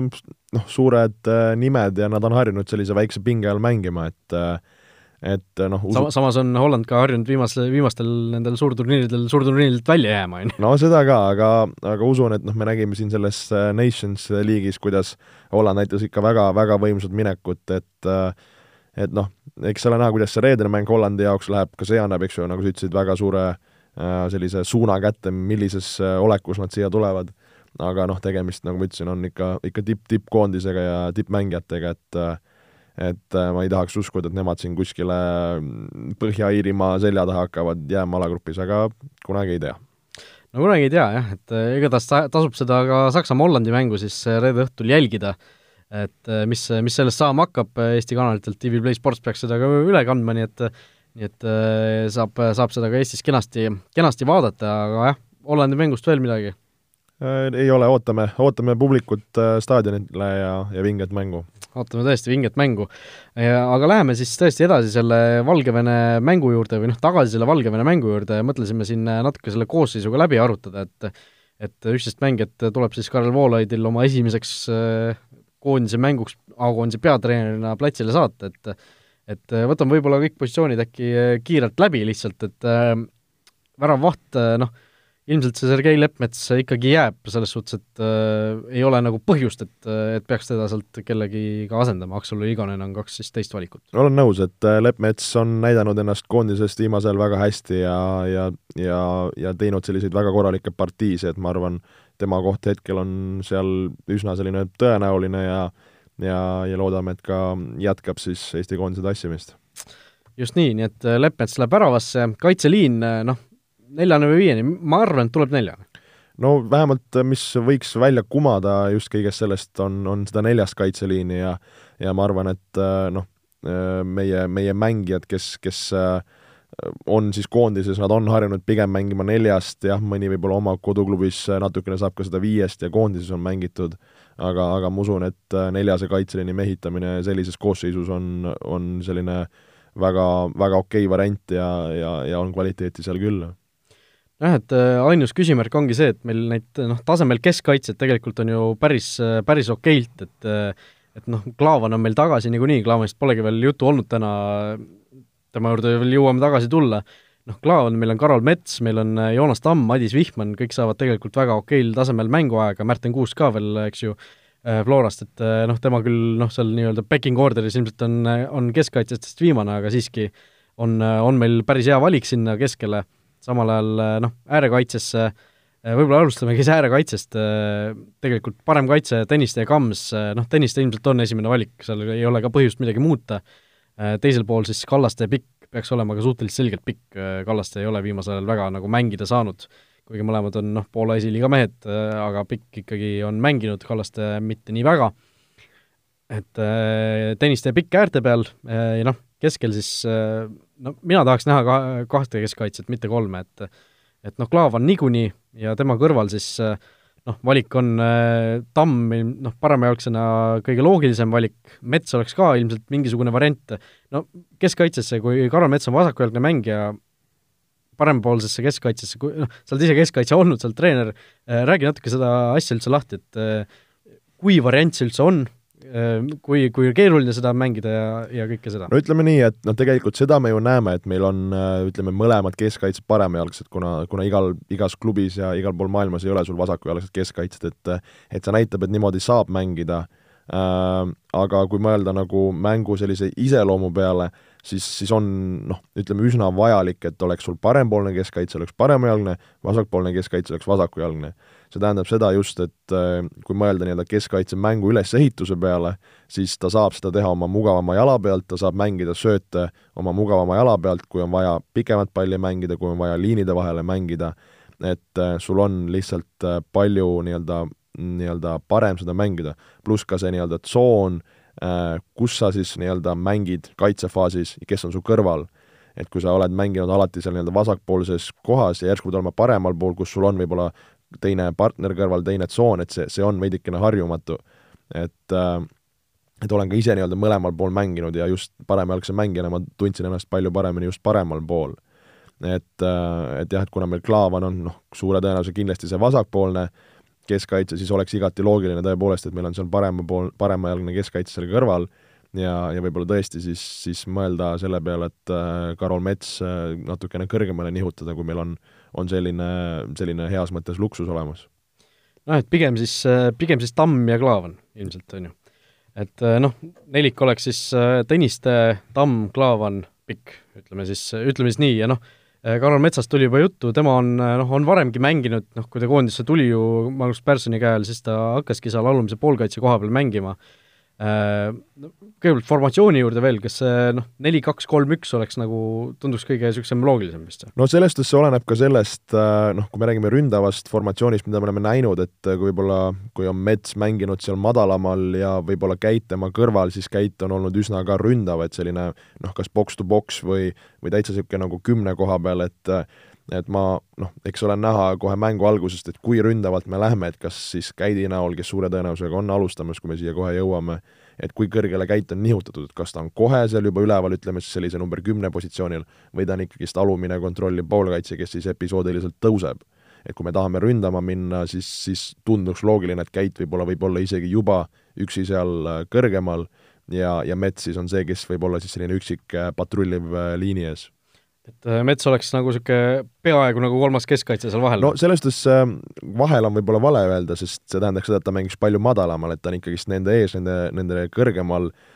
noh, suured äh, nimed ja nad on harjunud sellise väikse pinge all mängima, et äh, et noh usu... Sama, samas on Holland ka harjunud viimase, viimastel nendel suurturniiridel, suurturniiridelt välja jääma, on ju. no seda ka, aga, aga usun, et noh, me nägime siin selles Nations liigis, kuidas Holland näitas ikka väga, väga võimsat minekut, et et noh, eks ole näha, kuidas see reedene mäng Hollandi jaoks läheb, ka see annab, eks ju, nagu sa ütlesid, väga suure sellise suuna kätte, millises olekus nad siia tulevad aga noh, tegemist, nagu ma ütlesin, on ikka, ikka tipp-tippkoondisega ja tippmängijatega, et et äh, ma ei tahaks uskuda, et nemad siin kuskile mm, Põhja-Iirimaa selja taha hakkavad jääma alagrupis, aga kunagi ei tea. No kunagi ei tea jah, et äh, igatahes tasub seda ka Saksamaa-Hollandi mängu siis äh, reede õhtul jälgida, et mis, mis sellest saama hakkab, Eesti kanalitelt TV Play Sports peaks seda ka üle kandma, nii et nii et saab, saab seda ka Eestis kenasti, kenasti vaadata, aga jah, Hollandi mängust veel midagi ei ole, ootame, ootame publikut äh, staadionile ja, ja vinget mängu. ootame tõesti vinget mängu. aga läheme siis tõesti edasi selle Valgevene mängu juurde või noh, tagasi selle Valgevene mängu juurde ja mõtlesime siin natuke selle koosseisuga läbi arutada, et et üksteist mängijat tuleb siis Karel Voolaidil oma esimeseks äh, koondise mänguks A-koondise peatreenerina platsile saata, et et võtame võib-olla kõik positsioonid äkki kiirelt läbi lihtsalt, et äh, väravaht, noh, ilmselt see Sergei Leppmets ikkagi jääb, selles suhtes, et äh, ei ole nagu põhjust, et, et peaks teda sealt kellegiga asendama, Aksalu Igonen on kaks siis teist valikut. olen nõus, et äh, Leppmets on näidanud ennast koondisest viimasel väga hästi ja, ja, ja, ja teinud selliseid väga korralikke partiise, et ma arvan, tema koht hetkel on seal üsna selline tõenäoline ja ja, ja loodame, et ka jätkab siis Eesti koondise tassimist. just nii, nii et Leppmets läheb väravasse, kaitseliin, noh, neljane või viieni, ma arvan, et tuleb neljane. no vähemalt, mis võiks välja kumada just kõigest sellest, on, on seda neljast kaitseliini ja ja ma arvan, et äh, noh, äh, meie, meie mängijad, kes, kes äh, on siis koondises, nad on harjunud pigem mängima neljast, jah, mõni võib-olla oma koduklubis natukene saab ka seda viiest ja koondises on mängitud, aga, aga ma usun, et neljase kaitseliini mehitamine sellises koosseisus on, on selline väga, väga okei okay variant ja, ja, ja on kvaliteeti seal küll jah, et äh, ainus küsimärk ongi see, et meil neid noh, tasemel keskkaitsjad tegelikult on ju päris, äh, päris okeilt, et äh, et noh, Klaavan on meil tagasi niikuinii, Klaavanist polegi veel juttu olnud täna, tema juurde veel jõuame tagasi tulla, noh, Klaavan, meil on Karol Mets, meil on Joonas Tamm, Madis Vihman, kõik saavad tegelikult väga okeil tasemel mänguaega, Märten Kuusk ka veel, eks ju, Florast, et noh, tema küll noh, seal nii-öelda pecking order'is ilmselt on, on keskkaitsjatest viimane, aga siiski on, on meil päris hea valik sinna keskele samal ajal eh, noh, äärekaitsesse eh, võib-olla alustamegi siis äärekaitsest, eh, tegelikult parem kaitse Tõniste ja Kams, noh, Tõniste ilmselt on esimene valik, seal ei ole ka põhjust midagi muuta, teisel pool siis Kallaste Pikk peaks olema ka suhteliselt selgelt pikk, Kallaste ei ole viimasel ajal väga nagu mängida saanud, kuigi mõlemad on noh, Poola esiliiga mehed, aga Pikk ikkagi on mänginud, Kallaste mitte nii väga, et Tõniste Pikk äärte peal ja noh, keskel siis no mina tahaks näha ka kahte keskkaitset, mitte kolme, et et noh, Klaav on niikuinii ja tema kõrval siis noh, valik on äh, Tamm, noh, paremajalgsena kõige loogilisem valik, Mets oleks ka ilmselt mingisugune variant, no keskkaitsesse, kui Karol Mets on vasakujalgne mängija, parempoolsesse keskkaitsesse, kui noh, sa oled ise keskkaitse olnud, sa oled treener äh,, räägi natuke seda asja üldse lahti, et äh, kui variant see üldse on, kui, kui keeruline seda on mängida ja, ja kõike seda? no ütleme nii, et noh, tegelikult seda me ju näeme, et meil on äh, ütleme, mõlemad keskkaitsjad paremajalgsed, kuna, kuna igal, igas klubis ja igal pool maailmas ei ole sul vasakujalgsed keskkaitsjad, et et see näitab, et niimoodi saab mängida äh,, aga kui mõelda nagu mängu sellise iseloomu peale, siis, siis on noh, ütleme üsna vajalik, et oleks sul parempoolne keskkaitse oleks paremajalgne, vasakpoolne keskkaitse oleks vasakujalgne see tähendab seda just, et äh, kui mõelda nii-öelda keskkaitse mängu ülesehituse peale, siis ta saab seda teha oma mugavama jala pealt, ta saab mängida sööte oma mugavama jala pealt, kui on vaja pikemat palli mängida, kui on vaja liinide vahele mängida, et äh, sul on lihtsalt äh, palju nii-öelda, nii-öelda parem seda mängida. pluss ka see nii-öelda tsoon, kus sa siis nii-öelda mängid kaitsefaasis, kes on su kõrval et kui sa oled mänginud alati seal nii-öelda vasakpoolses kohas ja järsku pead olema paremal pool, kus sul on võib-olla teine partner kõrval, teine tsoon, et see, see on veidikene harjumatu. et äh, et olen ka ise nii-öelda mõlemal pool mänginud ja just paremjalgse mängijana ma tundsin ennast palju paremini just paremal pool. et, äh, et jah, et kuna meil Klaavan on noh, suure tõenäosusega kindlasti see vasakpoolne keskkaitse, siis oleks igati loogiline tõepoolest, et meil on seal parema pool, paremajalgne keskkaitse seal kõrval ja, ja võib-olla tõesti siis, siis mõelda selle peale, et äh, Karol Mets natukene kõrgemale nihutada, kui meil on äh, on selline, selline heas mõttes luksus olemas. noh, et pigem siis, pigem siis Tamm ja Klaavan ilmselt, on ju. et noh, nelik oleks siis Tõniste, Tamm, Klaavan, Pikk, ütleme siis, ütleme siis nii ja noh, Karol Metsast tuli juba juttu, tema on noh, on varemgi mänginud, noh, kui ta koondisse tuli ju Magnus Pärssoni käe all, siis ta hakkaski seal alumise poolkaitse koha peal mängima kõigepealt formatsiooni juurde veel, kas see noh, neli, kaks, kolm, üks oleks nagu, tunduks kõige niisugusem loogilisem vist? no selles suhtes see oleneb ka sellest, äh, noh, kui me räägime ründavast formatsioonist, mida me oleme näinud, et kui võib-olla, kui on Mets mänginud seal madalamal ja võib-olla Käit tema kõrval, siis Käit on olnud üsna ka ründav, et selline noh, kas box to box või, või täitsa niisugune nagu kümne koha peal, et et ma noh, eks ole näha kohe mängu algusest, et kui ründavalt me lähme, et kas siis Käidi näol, kes suure tõenäosusega on alustamas, kui me siia kohe jõuame, et kui kõrgele Käit on nihutatud, et kas ta on kohe seal juba üleval, ütleme siis sellise number kümne positsioonil, või ta on ikkagist alumine kontrolliv poolkaitse, kes siis episoodiliselt tõuseb. et kui me tahame ründama minna, siis, siis tunduks loogiline, et Käit võib-olla, võib olla isegi juba üksi seal äh, kõrgemal ja, ja Mets siis on see, kes võib olla siis selline üksik äh, patrulliv äh, liini ees et äh, Mets oleks nagu niisugune peaaegu nagu kolmas keskkaitse seal vahel? no selles suhtes äh, vahel on võib-olla vale öelda, sest see tähendaks seda, et ta mängiks palju madalamal, et ta on ikkagist nende ees, nende, nende kõrgemal Äh,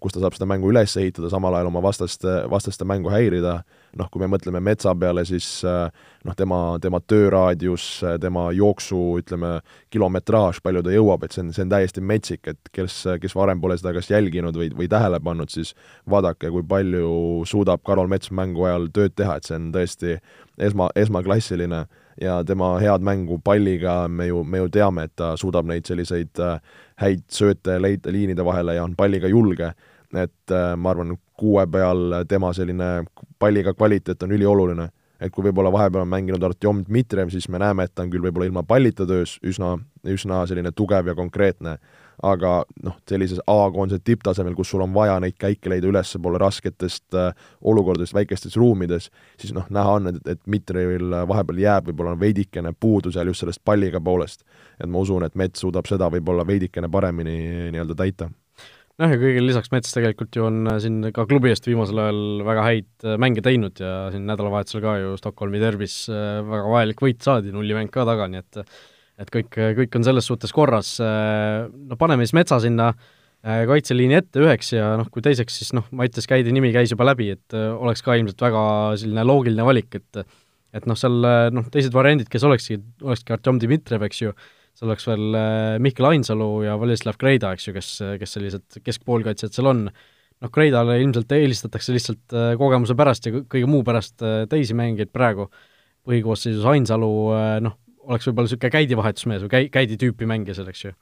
kus ta saab seda mängu üles ehitada, samal ajal oma vastaste, vastaste mängu häirida, noh, kui me mõtleme Metsa peale, siis äh, noh, tema, tema tööraadius, tema jooksu, ütleme, kilometraaž, palju ta jõuab, et see on, see on täiesti metsik, et kes, kes varem pole seda kas jälginud või, või tähele pannud, siis vaadake, kui palju suudab Karol Mets mängu ajal tööd teha, et see on tõesti esma, esmaklassiline ja tema head mängu palliga me ju, me ju teame, et ta suudab neid selliseid äh, häid sööte leida liinide vahele ja on palliga julge, et äh, ma arvan, kuue peal tema selline palliga kvaliteet on ülioluline. et kui võib-olla vahepeal on mänginud Artjom Dmitrijev, siis me näeme, et ta on küll võib-olla ilma pallita töös üsna, üsna selline tugev ja konkreetne, aga noh, sellises A-koondise tipptasemel, kus sul on vaja neid käike leida ülespoole rasketest äh, olukordadest väikestes ruumides, siis noh, näha on, et, et Dmitrijevil vahepeal jääb võib-olla veidikene puudu seal just sellest palliga poolest. et ma usun, et Mets suudab seda võib-olla veidikene paremini nii-öelda täita noh, ja kõigile lisaks Mets tegelikult ju on äh, siin ka klubi eest viimasel ajal väga häid äh, mänge teinud ja siin nädalavahetusel ka ju Stockholmi derbis äh, väga vajalik võit saadi, nullimäng ka taga, nii et et kõik, kõik on selles suhtes korras, no paneme siis Metsa sinna äh, kaitseliini ette üheks ja noh, kui teiseks, siis noh, Mattias Käidi nimi käis juba läbi, et äh, oleks ka ilmselt väga selline loogiline valik, et et noh, seal noh, teised variandid, kes olekski, olekski Artjom Dmitrijev, eks ju, seal oleks veel äh, Mihkel Ainsalu ja Vladislav Kreida, eks ju, kes, kes sellised keskpoolkaitsjad seal on, noh, Kreidale ilmselt eelistatakse lihtsalt kogemuse pärast ja kõige muu pärast teisi mängijaid praegu, põhikoosseisus Ainsalu noh, oleks võib-olla niisugune käidivahetusmees või käi-, käidi tüüpi mängija seal, eks ju.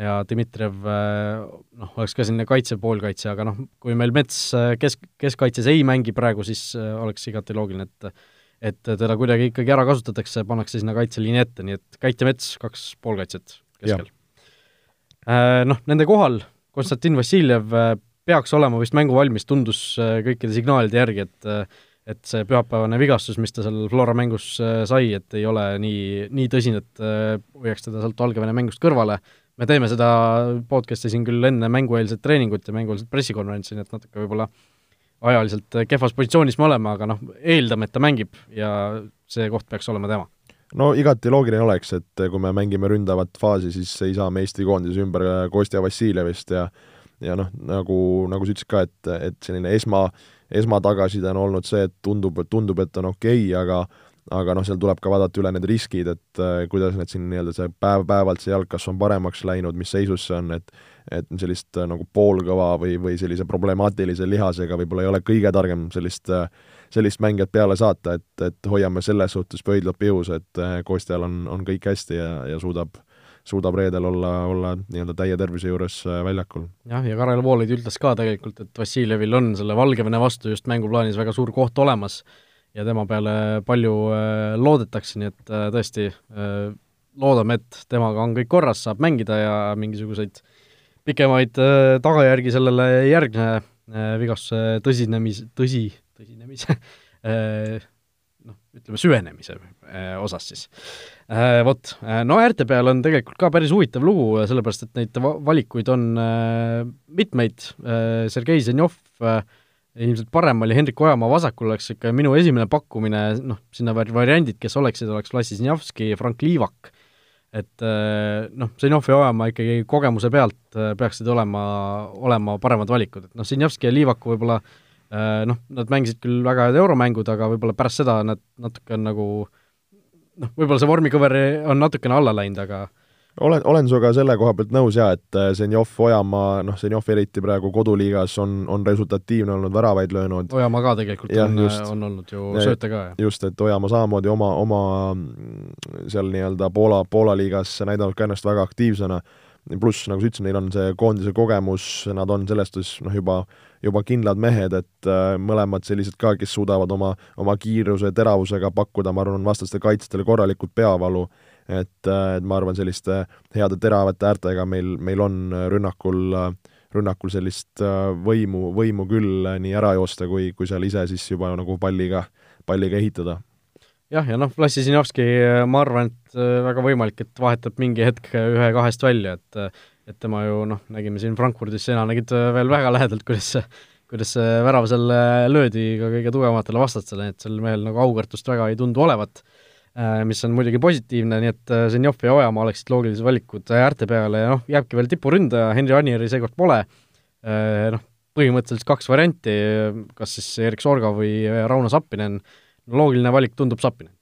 ja Dmitrijev äh, noh, oleks ka selline kaitse, poolkaitse, aga noh, kui meil Mets äh, kesk, keskkaitses ei mängi praegu, siis äh, oleks igati loogiline, et et teda kuidagi ikkagi ära kasutatakse, pannakse sinna kaitseliini ette, nii et Kait ja Mets, kaks poolkaitset keskel. Noh, nende kohal Konstantin Vassiljev peaks olema vist mänguvalmis, tundus kõikide signaalide järgi, et et see pühapäevane vigastus, mis ta seal Flora mängus äh, sai, et ei ole nii, nii tõsine, et äh, hoiaks teda sealt Valgevene mängust kõrvale, me teeme seda podcast'i siin küll enne mängueelset treeningut ja mängueelset pressikonverentsi, nii et natuke võib-olla ajaliselt kehvas positsioonis me oleme, aga noh, eeldame, et ta mängib ja see koht peaks olema tema. No igati loogiline oleks, et kui me mängime ründavat faasi, siis ei saa me Eesti koondise ümber Kostja Vassiljevist ja ja noh, nagu, nagu sa ütlesid ka, et, et selline esma, esmatagasiside on olnud see, et tundub, tundub, et on okei okay,, aga aga noh, seal tuleb ka vaadata üle need riskid, et äh, kuidas need siin nii-öelda see päev-päevalt see jalg kas on paremaks läinud, mis seisus see on, et et sellist äh, nagu poolkõva või, või sellise problemaatilise lihasega võib-olla ei ole kõige targem sellist äh, sellist mängijat peale saata, et, et hoiame selles suhtes pöidlad pihus, et äh, Kostjal on, on kõik hästi ja, ja suudab suudab reedel olla, olla nii-öelda täie tervise juures äh, väljakul. jah, ja Karel Voolaid ütles ka tegelikult, et Vassiljevil on selle Valgevene vastu just mänguplaanis väga suur koht olemas ja tema peale palju äh, loodetakse, nii et äh, tõesti loodame, et temaga on kõik korras, saab mängida ja mingisuguseid pikemaid tagajärgi sellele ei järgne vigastuse tõsinemis, tõsi, tõsinemise ütleme süvenemise äh, osas siis. Äh, vot, äh, no äärte peal on tegelikult ka päris huvitav lugu, sellepärast et neid va-, valikuid on mitmeid, Sergei Zenjov ilmselt parem oli Hendrik Ojamaa vasakul, oleks ikka minu esimene pakkumine, noh, sinna variandid, kes oleksid, oleks Vlassi Zenjavski ja Frank Liivak. et noh, Zenjov ja Ojamaa ikkagi kogemuse pealt peaksid olema, olema paremad valikud, et noh, Zenjavski ja Liivaku võib-olla Äh, noh, nad mängisid küll väga head euromängud, aga võib-olla pärast seda nad natuke on nagu noh, võib-olla see vormikõver on natukene alla läinud, aga olen, olen sinuga selle koha pealt nõus jaa, et äh, Zenjov, Ojamaa, noh, Zenjov eriti praegu koduliigas on, on resultatiivne olnud, väravaid löönud. Ojamaa ka tegelikult ja, on, on olnud ju sööte ka, just, et Ojamaa samamoodi oma, oma mm, seal nii-öelda Poola, Poola liigas näidanud ka ennast väga aktiivsena, pluss, nagu sa ütlesid, neil on see koondise kogemus, nad on selles suhtes noh, juba juba kindlad mehed, et äh, mõlemad sellised ka, kes suudavad oma, oma kiiruse, teravusega pakkuda, ma arvan, vastaste kaitsjatele korralikult peavalu, et, et ma arvan, selliste heade teravate äärtega meil, meil on rünnakul rünnakul sellist võimu, võimu küll nii ära joosta, kui, kui seal ise siis juba nagu palliga, palliga ehitada. Jah, ja noh, Vlasisinjovski, ma arvan, et äh, väga võimalik, et vahetab mingi hetk ühe-kahest välja, et äh, et tema ju noh, nägime siin Frankfurdis, sina nägid äh, veel väga lähedalt, kuidas see, kuidas see värav seal löödi ka kõige tugevamatele vastastele, et sel mehel nagu aukartust väga ei tundu olevat, mis on muidugi positiivne, nii et Zenjov ja Ojamaa oleksid loogilised valikud äärte peale ja noh, jääbki veel tipuründaja, Henri Anieri seekord pole, noh, põhimõtteliselt kaks varianti, kas siis Erik Sorga või Rauno Sappinen, loogiline valik tundub Sapinen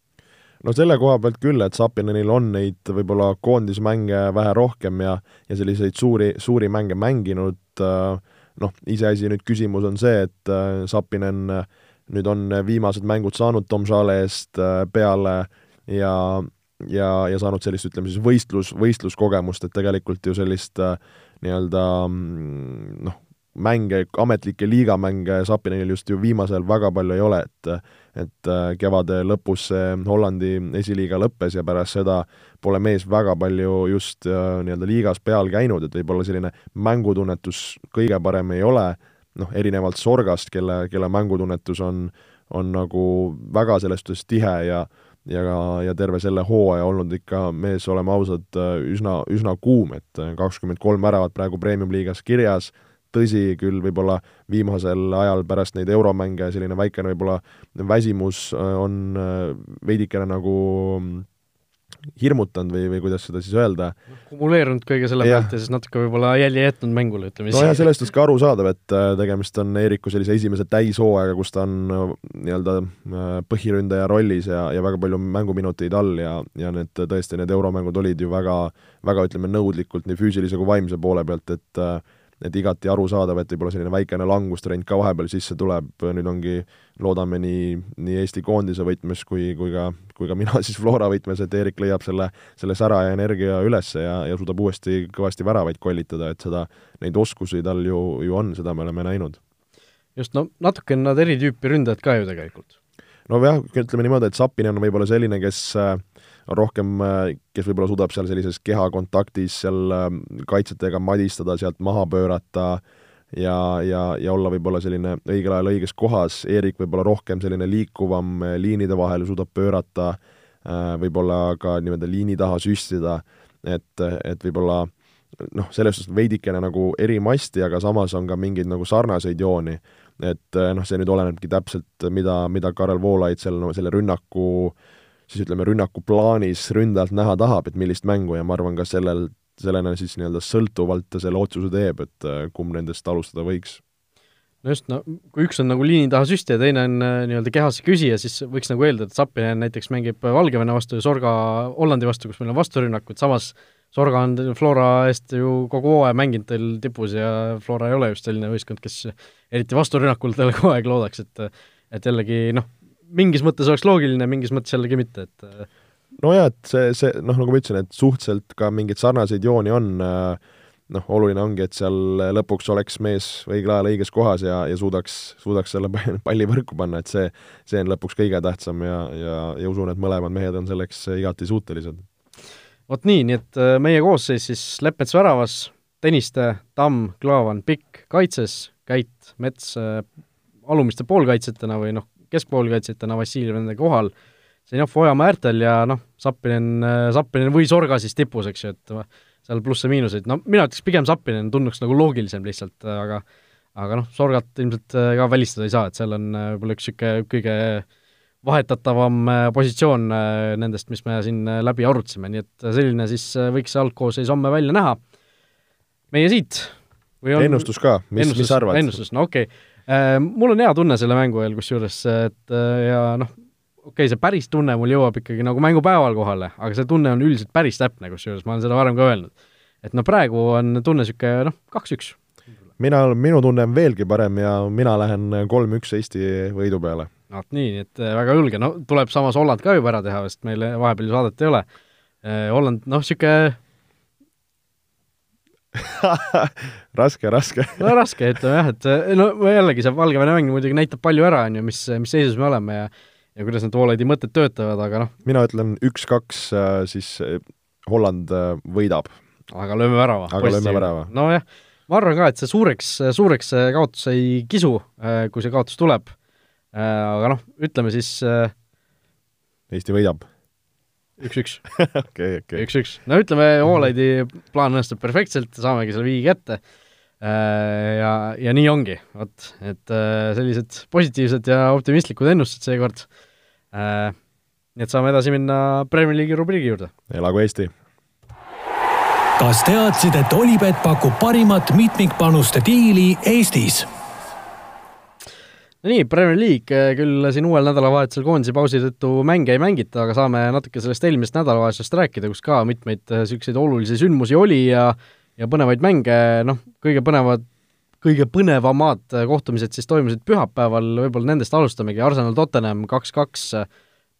no selle koha pealt küll, et Sapinenil on neid võib-olla koondismänge vähe rohkem ja, ja selliseid suuri, suuri mänge mänginud, äh, noh, iseasi nüüd küsimus on see, et äh, Sapinen nüüd on viimased mängud saanud Tom Šale eest äh, peale ja, ja, ja saanud sellist, ütleme siis võistlus, võistluskogemust, et tegelikult ju sellist nii-öelda mm, noh, mänge, ametlikke liigamänge Sapinenil just ju viimasel väga palju ei ole, et et äh, kevade lõpus see Hollandi esiliiga lõppes ja pärast seda pole mees väga palju just äh, nii-öelda liigas peal käinud, et võib-olla selline mängutunnetus kõige parem ei ole, noh, erinevalt Sorgast, kelle, kelle mängutunnetus on, on nagu väga selles suhtes tihe ja ja, ja terve selle hooaja olnud ikka mees, oleme ausad, äh, üsna, üsna kuum, et kakskümmend kolm väravat praegu Premium-liigas kirjas, tõsi, küll võib-olla viimasel ajal pärast neid euromänge selline väikene võib-olla väsimus äh, on äh, veidikene nagu mm, hirmutanud või, või kuidas seda siis öelda. kumuleerunud kõige selle pealt ja siis natuke võib-olla jälje jätnud mängule, ütleme siis. nojah, sellest on ka arusaadav, et äh, tegemist on Eeriku sellise esimese täishooaega, kus ta on nii-öelda põhiründaja rollis ja, ja väga palju mänguminuteid all ja, ja need tõesti, need euromängud olid ju väga, väga ütleme, nõudlikult nii füüsilise kui vaimse poole pealt, et äh, et igati arusaadav, et võib-olla selline väikene langustrend ka vahepeal sisse tuleb, nüüd ongi, loodame nii, nii Eesti koondise võtmes kui, kui ka, kui ka mina siis Flora võtmes, et Eerik leiab selle, selle sära ja energia üles ja, ja suudab uuesti kõvasti väravaid kollitada, et seda, neid oskusi tal ju, ju on, seda me oleme näinud. just, no natuke on nad eri tüüpi ründajad ka ju tegelikult. nojah, ütleme niimoodi, et Sapinen on võib-olla selline, kes äh, on rohkem, äh, kes võib-olla suudab seal sellises kehakontaktis seal äh, kaitsjatega madistada, sealt maha pöörata ja, ja, ja olla võib-olla selline õigel ajal õiges kohas, Eerik võib-olla rohkem selline liikuvam, äh, liinide vahel suudab pöörata, võib-olla ka nii-öelda liini taha süstida, et, et võib-olla noh, selles suhtes veidikene nagu eri masti, aga samas on ka mingeid nagu sarnaseid jooni. et noh, see nüüd olenebki täpselt, mida, mida Karel Voolaid seal no, selle rünnaku äh, siis ütleme, rünnakuplaanis ründajalt näha tahab, et millist mängu ja ma arvan, ka sellel, sellena siis nii-öelda sõltuvalt ta selle otsuse teeb, et äh, kumb nendest alustada võiks. no just, no kui üks on nagu liini taha süstija, teine on äh, nii-öelda kehasse küsija, siis võiks nagu eeldada, et Zappinen näiteks mängib Valgevene vastu ja Sorga Hollandi vastu, kus meil on vasturünnakud, samas Sorga on Flora eest ju kogu hooaja mänginud teil tipus ja Flora ei ole just selline võistkond, kes eriti vasturünnakul talle kogu aeg loodaks, et et jällegi noh, mingis mõttes oleks loogiline, mingis mõttes jällegi mitte, et äh, nojah, et see, see noh, nagu ma ütlesin, et suhteliselt ka mingeid sarnaseid jooni on, äh, noh, oluline ongi, et seal lõpuks oleks mees õigel ajal õiges kohas ja, ja suudaks, suudaks selle palli võrku panna, et see, see on lõpuks kõige tähtsam ja, ja, ja usun, et mõlemad mehed on selleks igati suutelised. vot nii, nii et äh, meie koosseis siis Leppmets väravas, Tõniste, Tamm, Klaavan, Pikk kaitses, Käit, Mets alumiste poolkaitsjatena või noh, keskpoolkaitsjatena Vassiljev nende kohal, Zenjov Ojamaa äärtel ja noh, Zappinen, Zappinen või Sorga siis tipus, eks ju, et seal plusse-miinuseid, no mina ütleks pigem Zappinen tunduks nagu loogilisem lihtsalt, aga aga noh, Sorgat ilmselt äh, ka välistada ei saa, et seal on äh, võib-olla üks niisugune kõige vahetatavam äh, positsioon nendest, mis me siin läbi arutasime, nii et selline siis võiks see algkoosseis homme välja näha. meie siit? On ennustus ka, mis, mis arvad? ennustus, no okei. okay mul on hea tunne selle mängu eel kusjuures, et äh, ja noh, okei okay,, see päris tunne mul jõuab ikkagi nagu mängupäeval kohale, aga see tunne on üldiselt päris täpne, kusjuures ma olen seda varem ka öelnud. et no praegu on tunne niisugune noh, kaks-üks. mina, minu tunne on veelgi parem ja mina lähen kolm-üks Eesti võidu peale. vot nii, nii et äh, väga julge, no tuleb samas Holland ka juba ära teha, sest meil vahepeal ju saadet ei ole. Holland, noh, niisugune raske, raske no raske, ütleme jah, et eh, no jällegi see Valgevene mäng muidugi näitab palju ära, on ju, mis, mis seisus me oleme ja ja kuidas need Voolaidi mõtted töötavad, aga noh. mina ütlen üks-kaks, äh, siis äh, Holland võidab. aga lööme värava. aga lööme värava. nojah, ma arvan ka, et see suureks, suureks see kaotus ei kisu, kui see kaotus tuleb. aga noh, ütleme siis Eesti võidab üks-üks. okei, okei. üks-üks. no ütleme, Voolaidi plaan õnnestub perfektselt, saamegi selle viigi kätte ja, ja nii ongi, vot, et sellised positiivsed ja optimistlikud ennustused seekord. nii et saame edasi minna Premier League'i rubriigi juurde. elagu Eesti! kas teadsid, et Olipet pakub parimat mitmikpanuste diili Eestis? No nii, Premier League küll siin uuel nädalavahetusel koondise pausi tõttu mänge ei mängita, aga saame natuke sellest eelmisest nädalavahetusest rääkida, kus ka mitmeid niisuguseid olulisi sündmusi oli ja ja põnevaid mänge, noh, kõige põnevad, kõige põnevamad kohtumised siis toimusid pühapäeval, võib-olla nendest alustamegi, Arsenal Tottenham kaks-kaks,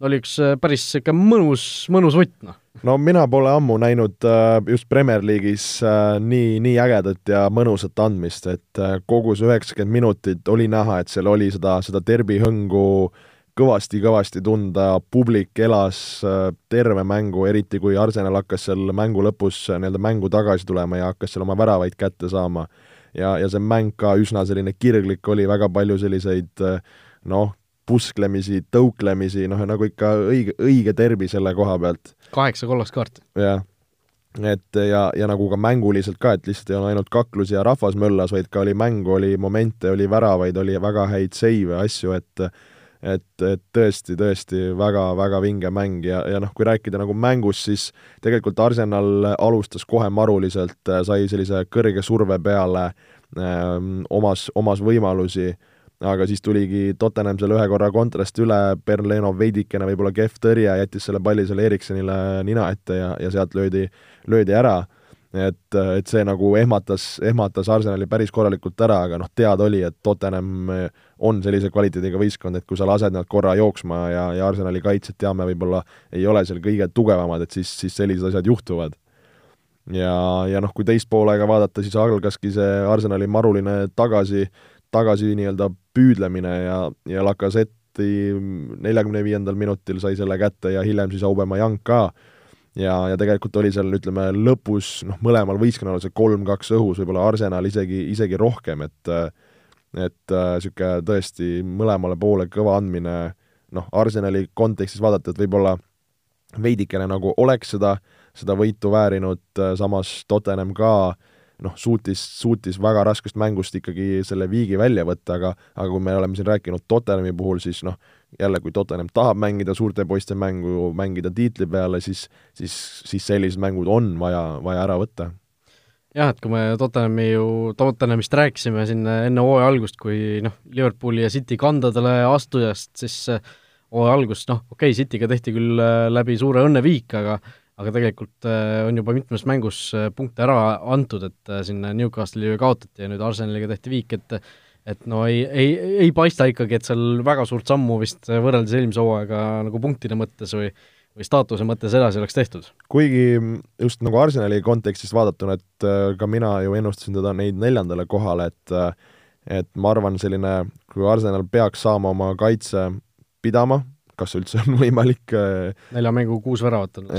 oli üks päris niisugune mõnus, mõnus võtt, noh. No mina pole ammu näinud just Premier League'is nii, nii ägedat ja mõnusat andmist, et kogu see üheksakümmend minutit oli näha, et seal oli seda, seda derbi hõngu kõvasti-kõvasti tunda, publik elas terve mängu, eriti kui Arsenal hakkas seal mängu lõpus nii-öelda mängu tagasi tulema ja hakkas seal oma väravaid kätte saama. ja, ja see mäng ka üsna selline kirglik oli, väga palju selliseid noh, pusklemisi, tõuklemisi, noh, nagu ikka õige, õige derbi selle koha pealt. kaheksa kollast kaarti. jah et ja, ja nagu ka mänguliselt ka, et lihtsalt ei ole ainult kaklus ja rahvas möllas, vaid ka oli mängu, oli momente, oli väravaid, oli väga häid seive, asju, et et, et tõesti, tõesti väga-väga vinge mäng ja, ja noh, kui rääkida nagu mängust, siis tegelikult Arsenal alustas kohe maruliselt, sai sellise kõrge surve peale äh,, omas, omas võimalusi, aga siis tuligi Tottenham selle ühe korra kontrast üle, Berleno veidikene võib-olla kehv tõrje, jättis selle palli selle Ericssonile nina ette ja, ja sealt löödi, löödi ära et, et see nagu ehmatas, ehmatas Arsenali päris korralikult ära, aga noh, teada oli, et Tottenham on sellise kvaliteediga võistkond, et kui sa lased nad korra jooksma ja, ja Arsenali kaitsjad, teame, võib-olla ei ole seal kõige tugevamad, et siis, siis sellised asjad juhtuvad. ja, ja noh, kui teist poolega vaadata, siis algaski see Arsenali maruline tagasi, tagasi nii-öelda püüdlemine ja, ja Lacazette neljakümne viiendal minutil sai selle kätte ja hiljem siis Aubameyang ka. Ja, ja tegelikult oli seal, ütleme, lõpus noh, mõlemal võistkonnal see kolm-kaks õhus, võib-olla Arsenal isegi, isegi rohkem, et et niisugune äh, tõesti mõlemale poole kõva andmine, noh, Arsenali kontekstis vaadata, et võib-olla veidikene nagu oleks seda, seda võitu väärinud, äh, samas Tottenham ka noh, suutis, suutis väga raskest mängust ikkagi selle viigi välja võtta, aga aga kui me oleme siin rääkinud Tottenhami puhul, siis noh, jälle, kui Tottenham tahab mängida suurte poiste mängu, mängida tiitli peale, siis, siis, siis sellised mängud on vaja, vaja ära võtta. jah, et kui me Tottenhami ju, Tottenhamist rääkisime siin enne hooaja algust, kui noh, Liverpooli ja City kandadele astujast, siis hooaja algust, noh, okei okay,, Cityga tehti küll äh, läbi suure õnneviik, aga aga tegelikult äh, on juba mitmes mängus äh, punkte ära antud, et siin Newcastle'i ju kaotati ja nüüd Arsenaliga tehti viik, et et no ei, ei, ei paista ikkagi, et seal väga suurt sammu vist võrreldes eelmise hooaega nagu punktide mõttes või või staatuse mõttes edasi oleks tehtud. kuigi just nagu Arsenali kontekstis vaadatuna, et äh, ka mina ju ennustasin teda neid neljandale kohale, et äh, et ma arvan, selline, kui Arsenal peaks saama oma kaitse pidama, kas üldse on võimalik äh, nelja mängu kuus väravat on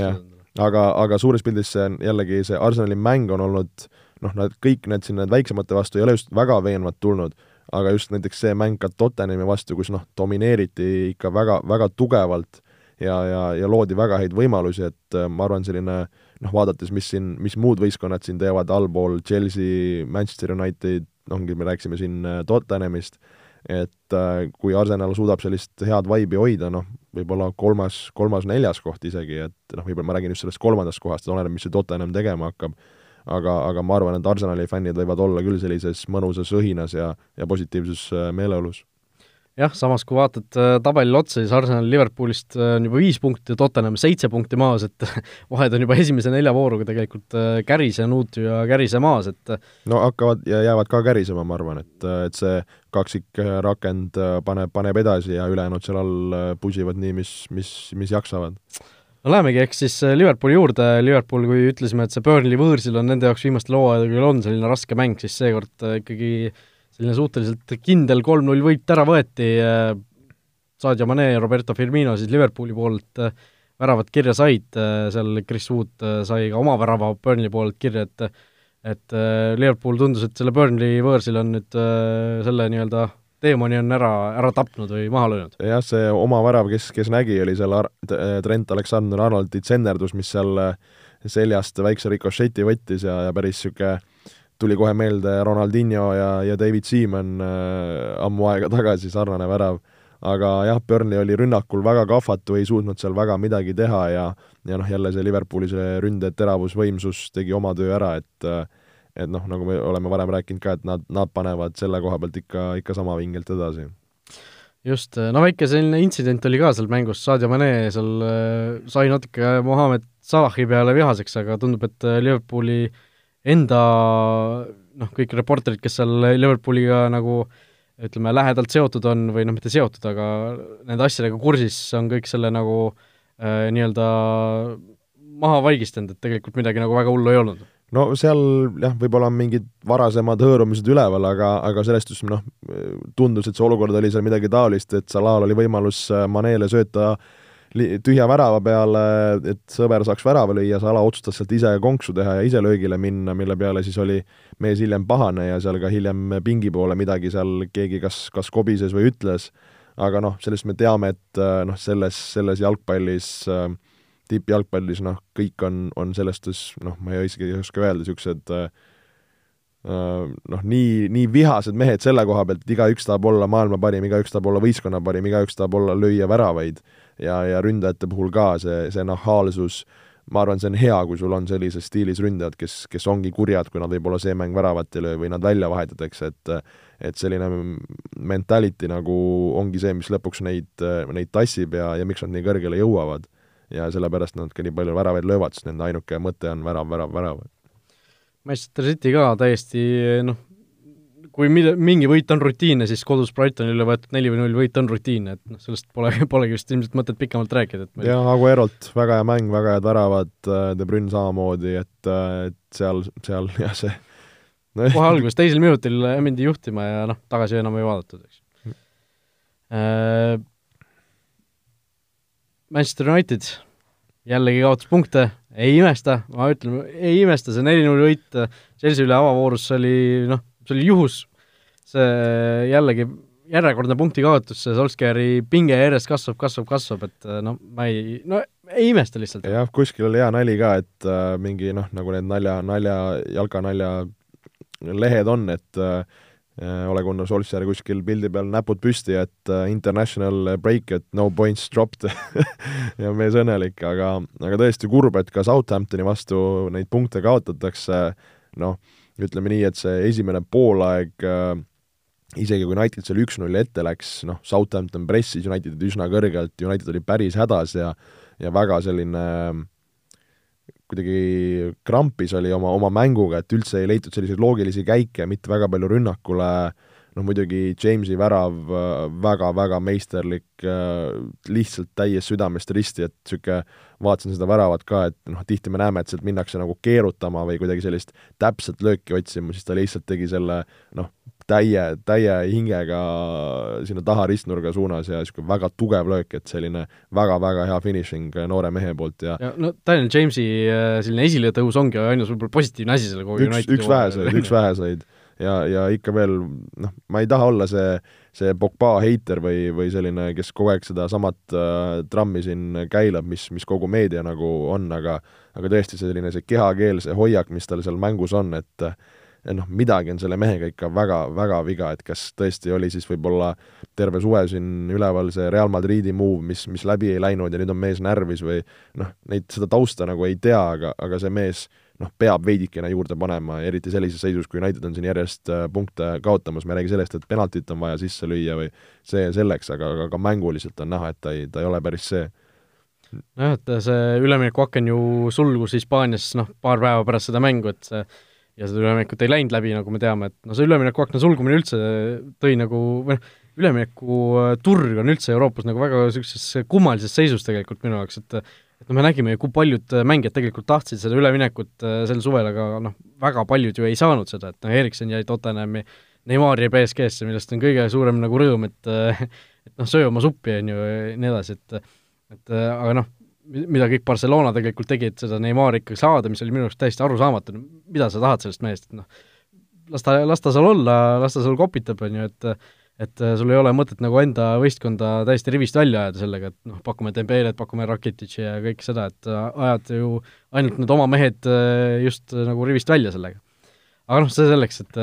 aga, aga suures pildis see on jällegi, see Arsenali mäng on olnud noh, nad kõik need siin, need väiksemate vastu ei ole just väga veenvad tulnud aga just näiteks see mäng ka Tottenhami vastu, kus noh, domineeriti ikka väga, väga tugevalt ja, ja, ja loodi väga häid võimalusi, et äh, ma arvan, selline noh, vaadates, mis siin, mis muud võistkonnad siin teevad allpool, Chelsea, Manchester United, ongi, me rääkisime siin äh, Tottenhamist, et äh, kui Arsenal suudab sellist head vaibi hoida, noh, võib-olla kolmas, kolmas-neljas koht isegi, et noh, võib-olla ma räägin just sellest kolmandast kohast, et oleneb, mis see Tottenham tegema hakkab aga, aga ma arvan, et Arsenali fännid võivad olla küll sellises mõnusas õhinas ja, ja positiivses äh, meeleolus. Jah, samas kui vaatad äh, tabelile otsa, siis Arsenal Liverpoolist äh, on juba viis punkti, Tottenham seitse punkti maas, et vahed on juba esimese nelja vooruga tegelikult kärisenud ja kärise maas, et no hakkavad ja jäävad ka kärisema, ma arvan, et, et see kaksikrakend paneb, paneb edasi ja ülejäänud seal all pusivad nii, mis, mis, mis jaksavad. No lähemegi eks siis äh, Liverpooli juurde, Liverpool, kui ütlesime, et see Burnley võõrsil on nende jaoks viimastel hooaegadel on selline raske mäng, siis seekord äh, ikkagi selline suhteliselt kindel kolm-null võit ära võeti, äh, Sadio Mane ja Roberto Firmino siis Liverpooli poolt väravad kirja said, seal Chris Wood sai ka oma värava Burnley poolelt kirja, et et Liverpool tundus, et selle Burnley võõrsil on nüüd selle nii-öelda teemani on ära, ära tapnud või maha löönud. jah, see oma värav, kes, kes nägi, oli seal Ar-, Trent Alexander-Arnoldi tsenderdus, mis seal äh, seljast väikse rikošeti võttis ja, ja päris niisugune tuli kohe meelde Ronaldinho ja, ja David Seaman äh, ammu aega tagasi, sarnane värav. aga jah, Burnley oli rünnakul väga kahvatu, ei suutnud seal väga midagi teha ja ja noh, jälle see Liverpooli see ründe teravusvõimsus tegi oma töö ära, et äh, et noh, nagu me oleme varem rääkinud ka, et nad, nad panevad selle koha pealt ikka, ikka sama vingelt edasi. just, no väike selline intsident oli ka seal mängus, Sadio Mane seal äh, sai natuke Mohammed Salahi peale vihaseks, aga tundub, et äh, Liverpooli enda noh, kõik reporterid, kes seal Liverpooliga nagu ütleme, lähedalt seotud on või noh, mitte seotud, aga nende asjadega kursis, on kõik selle nagu äh, nii-öelda maha vaigistanud, et tegelikult midagi nagu väga hullu ei olnud. No seal jah, võib-olla on mingid varasemad hõõrumised üleval, aga, aga selles suhtes noh, tundus, et see olukord oli seal midagi taolist, et Salal oli võimalus äh, Manele sööta tühja värava peale, et sõber saaks värava lüüa, Sala otsustas sealt ise konksu teha ja ise löögile minna, mille peale siis oli mees hiljem pahane ja seal ka hiljem pingi poole midagi seal keegi kas, kas kobises või ütles, aga noh, sellest me teame, et äh, noh, selles, selles jalgpallis äh, tippjalgpallis noh, kõik on, on selles suhtes noh, ma ei isegi ei oska öelda, niisugused äh, noh, nii, nii vihased mehed selle koha pealt, igaüks tahab olla maailma parim, igaüks tahab olla võistkonna parim, igaüks tahab olla, lüüa väravaid ja, ja ründajate puhul ka see, see nahaalsus, ma arvan, see on hea, kui sul on sellises stiilis ründajad, kes, kes ongi kurjad, kui nad võib-olla see mäng väravat ei löö või nad välja vahetatakse, et et selline mentality nagu ongi see, mis lõpuks neid, neid tassib ja, ja miks nad nii kõrgele jõuavad ja sellepärast nad ka nii palju väravaid löövad, sest nende ainuke mõte on värav, värav, värav. Manchester City ka täiesti noh, kui mida, mingi võit on rutiinne, siis kodus Brightonile võetud neli või null võit on rutiinne, et noh, sellest pole, polegi vist ilmselt mõtet pikemalt rääkida, et meil... jah, Aguerolt väga hea mäng, väga head väravad, äh, De Bruyne samamoodi, et, äh, et seal, seal jah, see no, kohe alguses, teisel minutil mindi juhtima ja noh, tagasi enam ei vaadatud, eks mm. äh, Manchester United jällegi kaotas punkte, ei imesta, ma ütlen, ei imesta, see neli-null võit Chelsea üle avavoorus oli noh, see oli juhus, see jällegi järjekordne punkti kaotus, see Solskjaeri pinge järjest kasvab, kasvab, kasvab, et no ma ei, no ei imesta lihtsalt. jah, kuskil oli hea nali ka, et äh, mingi noh, nagu need nalja, nalja, jalkanalja lehed on, et äh, Äh, Ole Gunnar Solskjaer kuskil pildi peal näpud püsti, et uh, international break, et no points dropped ja mees õnnelik, aga, aga tõesti kurb, et ka Southamptoni vastu neid punkte kaotatakse, noh, ütleme nii, et see esimene poolaeg uh, isegi kui United seal üks-null ette läks, noh, Southampton pressis Unitedit üsna kõrgelt, United oli päris hädas ja ja väga selline äh, kuidagi krampis oli oma, oma mänguga, et üldse ei leitud selliseid loogilisi käike, mitte väga palju rünnakule, noh muidugi Jamesi värav väga-väga meisterlik, lihtsalt täies südamest risti, et niisugune, vaatasin seda väravat ka, et noh, tihti me näeme, et sealt minnakse nagu keerutama või kuidagi sellist täpset lööki otsima, siis ta lihtsalt tegi selle noh, täie, täie hingega sinna taha ristnurga suunas ja niisugune väga tugev löök, et selline väga-väga hea finišing noore mehe poolt ja, ja no Daniel Jamesi äh, selline esiletõus ongi ainus võib-olla positiivne asi selle kogu üks, üks väheseid, üks väheseid. ja, ja ikka veel noh, ma ei taha olla see, see Pogba heiter või, või selline, kes kogu aeg sedasamat äh, trammi siin käilab, mis, mis kogu meedia nagu on, aga aga tõesti selline see kehakeel, see hoiak, mis tal seal mängus on, et noh, midagi on selle mehega ikka väga, väga viga, et kas tõesti oli siis võib-olla terve suve siin üleval see Real Madridi move, mis, mis läbi ei läinud ja nüüd on mees närvis või noh, neid, seda tausta nagu ei tea, aga, aga see mees noh, peab veidikene juurde panema, eriti sellises seisus, kui United on siin järjest äh, punkte kaotamas, me ei räägi sellest, et penaltit on vaja sisse lüüa või see selleks, aga, aga ka mänguliselt on näha, et ta ei, ta ei ole päris see. Nojah, et see üleminekuaken ju sulgus Hispaanias noh, paar päeva pärast seda mängu, et see ja seda üleminekut ei läinud läbi, nagu me teame, et no see üleminekuakna sulgumine üldse tõi nagu, või noh, üleminekuturg on üldse Euroopas nagu väga niisuguses kummalises seisus tegelikult minu jaoks, et et noh, me nägime ju, kui paljud mängijad tegelikult tahtsid seda üleminekut sel suvel, aga noh, väga paljud ju ei saanud seda, et noh, Erikson jäi Tottenhami, Neimar jäi BSG-sse, millest on kõige suurem nagu rõõm, et et noh, söö oma suppi, on ju, ja nii edasi, et et aga noh, mida kõik Barcelona tegelikult tegi, et seda Neimari ikkagi saada, mis oli minu arust täiesti arusaamatu, mida sa tahad sellest mehest, et noh, las ta, las ta seal olla, las ta seal kopitab, on ju, et et sul ei ole mõtet nagu enda võistkonda täiesti rivist välja ajada sellega, et noh, pakume Dembelet, pakume Rakititši ja kõike seda, et ajad ju ainult need oma mehed just nagu rivist välja sellega. aga noh, see selleks, et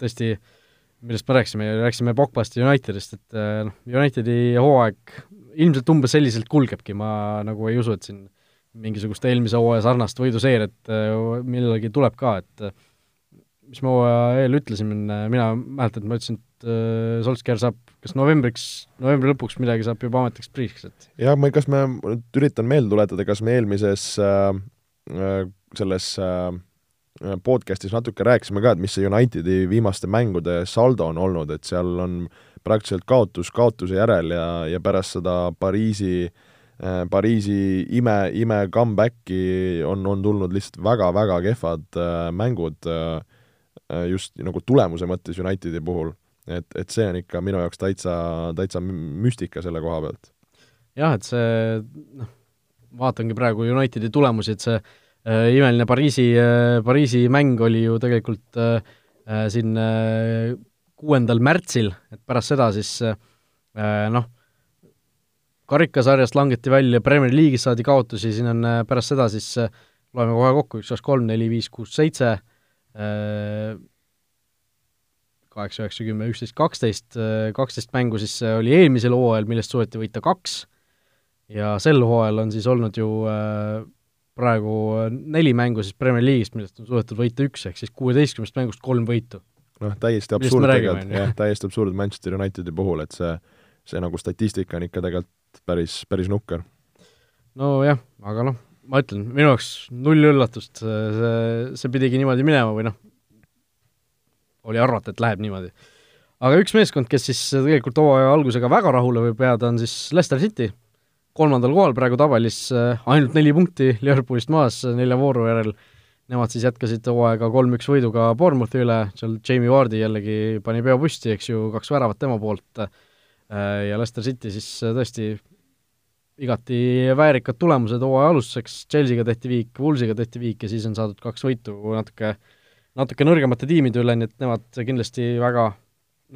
tõesti, millest me rääkisime, rääkisime Pogbast ja Unitedist, et noh, Unitedi hooaeg ilmselt umbes selliselt kulgebki, ma nagu ei usu, et siin mingisugust eelmise hooaja sarnast võiduseeriat millalgi tuleb ka, et mis ma hooaja eel ütlesin, mina mäletan, et ma ütlesin, et äh, Solskjaer saab kas novembriks, novembri lõpuks midagi saab juba ametiks priiks, et. Jah, ma, kas me, üritan meelde tuletada, kas me eelmises äh, äh selles äh, podcastis natuke rääkisime ka, et mis see Unitedi viimaste mängude saldo on olnud, et seal on praktiliselt kaotus kaotuse järel ja, ja pärast seda Pariisi äh, Pariisi ime, ime comeback'i on, on tulnud lihtsalt väga-väga kehvad äh, mängud äh, Äh, just nagu tulemuse mõttes Unitedi puhul. et, et see on ikka minu jaoks täitsa, täitsa müstika selle koha pealt. jah, et see noh, vaatangi praegu Unitedi tulemusi, et see äh, imeline Pariisi äh,, Pariisi mäng oli ju tegelikult äh, äh siin kuuendal märtsil, et pärast seda siis äh, noh, karikasarjast langeti välja, Premier League'is saadi kaotusi, siin on äh, pärast seda siis äh, loeme kohe kokku, üks, kaks, kolm, neli, viis, kuus, seitse, kaheksa, üheksa, kümme, üksteist, kaksteist, kaksteist mängu siis oli eelmisel hooajal, millest suudeti võita kaks, ja sel hooajal on siis olnud ju praegu neli mängu siis Premier League'ist, millest on suudetud võita üks, ehk siis kuueteistkümnest mängust kolm võitu. Noh, täiesti absurd tegelikult, jah, täiesti absurd Manchester Unitedi puhul, et see, see nagu statistika on ikka tegelikult päris, päris nukker. nojah, aga noh, ma ütlen, minu jaoks null üllatust, see, see pidigi niimoodi minema või noh, oli arvata, et läheb niimoodi. aga üks meeskond, kes siis tegelikult hooaja algusega väga rahule võib jääda, on siis Leicester City, kolmandal kohal praegu tabelis, ainult neli punkti Liverpoolist maas nelja vooru järel, nemad siis jätkasid hooaega kolm-üks võiduga Bournemouthi üle, seal Jamie Vardi jällegi pani peo püsti, eks ju, kaks väravat tema poolt, ja Leicester City siis tõesti igati väärikad tulemused hooaja alustuseks, Chelsea'ga tehti viik, Woolsiga tehti viik ja siis on saadud kaks võitu natuke, natuke nõrgemate tiimide üle, nii et nemad kindlasti väga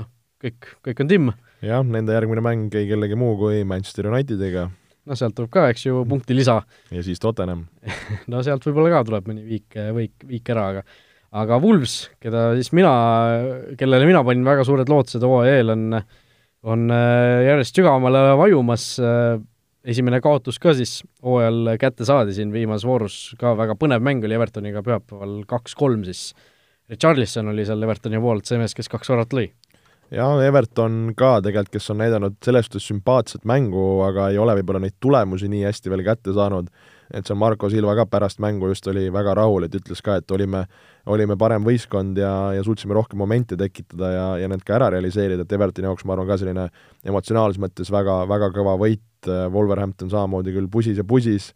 noh, kõik, kõik on timm. jah, nende järgmine mäng ei kellegi muu kui Manchester Unitediga. No sealt tuleb ka, eks ju, punkti lisa. ja siis Tottenham no sealt võib-olla ka tuleb mõni viik, võik, viik ära, aga aga Wools, keda siis mina, kellele mina panin väga suured lootused hooaja eel, on on äh, järjest sügavamale vajumas äh, esimene kaotus ka siis hooajal kätte saadi siin viimases voorus, ka väga põnev mäng oli Evertoniga pühapäeval kaks-kolm siis. Richarlison oli seal Evertoni poolt see mees, kes kaks väravat lõi. Jaa, Everton ka tegelikult, kes on näidanud selles suhtes sümpaatset mängu, aga ei ole võib-olla neid tulemusi nii hästi veel kätte saanud, et seal Marko Silva ka pärast mängu just oli väga rahul, et ütles ka, et olime olime parem võistkond ja, ja suutsime rohkem momente tekitada ja, ja need ka ära realiseerida, et Evertoni jaoks ma arvan ka selline emotsionaalses mõttes väga, väga kõva võit, Wolverhampton samamoodi küll pusis ja pusis,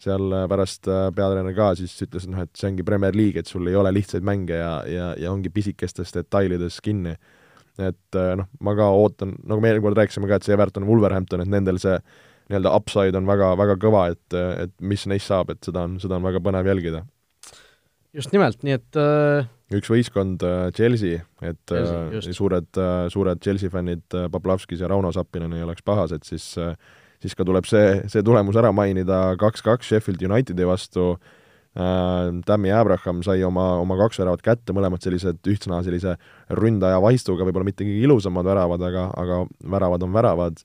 seal pärast äh, peatreener ka siis ütles, et noh, et see ongi Premier League, et sul ei ole lihtsaid mänge ja, ja, ja ongi pisikestes detailides kinni. Et äh, noh, ma ka ootan, nagu me eelmine kord rääkisime ka, et see Everton, Wolverhampton, et nendel see nii-öelda upside on väga, väga kõva, et, et mis neist saab, et seda on, seda on väga põnev jälgida. Just nimelt, nii et äh, üks võistkond äh, Chelsea, et Chelsea, äh, suured, suured Chelsea fännid Poplavskis ja Rauno Sappinen ei oleks pahased, siis siis ka tuleb see, see tulemus ära mainida, kaks-kaks Sheffield Unitedi vastu. äh,, Tammy Abraham sai oma, oma kaks väravat kätte, mõlemad sellised ühtsõna sellise ründaja vaistuga, võib-olla mitte kõige ilusamad väravad, aga, aga väravad on väravad,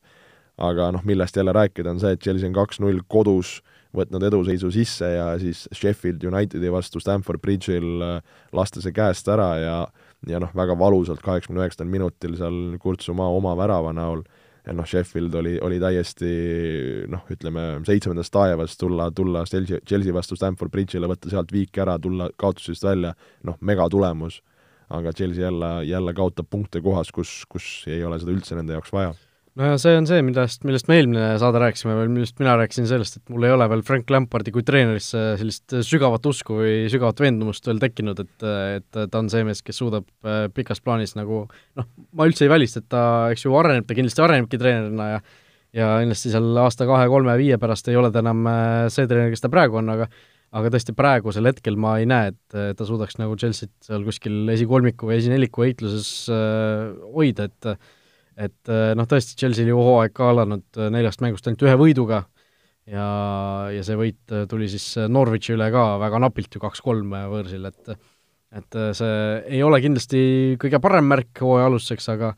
aga noh, millest jälle rääkida, on see, et Chelsea on kaks-null kodus äh, võtnud eduseisu sisse ja siis Sheffield Unitedi vastu Stamford Bridge'il äh, lasta see käest ära ja ja noh, väga valusalt kaheksakümne üheksandal minutil seal Kurtsumaa oma värava näol, ja noh, Sheffield oli, oli täiesti noh, ütleme seitsmendast taevast tulla, tulla Chelsea, Chelsea vastu Stamford Bridge'ile, võtta sealt viik ära, tulla kaotusest välja, noh, megatulemus. aga Chelsea jälle, jälle kaotab punkte kohas, kus, kus ei ole seda üldse nende jaoks vaja no ja see on see, millest, millest me eelmine saade rääkisime või millest mina rääkisin sellest, et mul ei ole veel Frank Lampardi kui treenerisse sellist sügavat usku või sügavat veendumust veel tekkinud, et, et ta on see mees, kes suudab äh, pikas plaanis nagu noh, ma üldse ei välista, et ta, eks ju, areneb, ta kindlasti arenebki treenerina ja ja kindlasti seal aasta kahe, kolme, viie pärast ei ole ta enam äh, see treener, kes ta praegu on, aga aga tõesti praegusel hetkel ma ei näe, et ta suudaks nagu Chelsea't seal kuskil esikolmiku või esineliku heitluses äh, hoida, et et äh, noh, tõesti, Chelsea'l ju hooaeg ka alanud äh, neljast mängust ainult ühe võiduga ja, ja see võit äh, tuli siis Norwichi üle ka väga napilt ju kaks-kolm võõrsil, et et see ei ole kindlasti kõige parem märk hooaja alustuseks, aga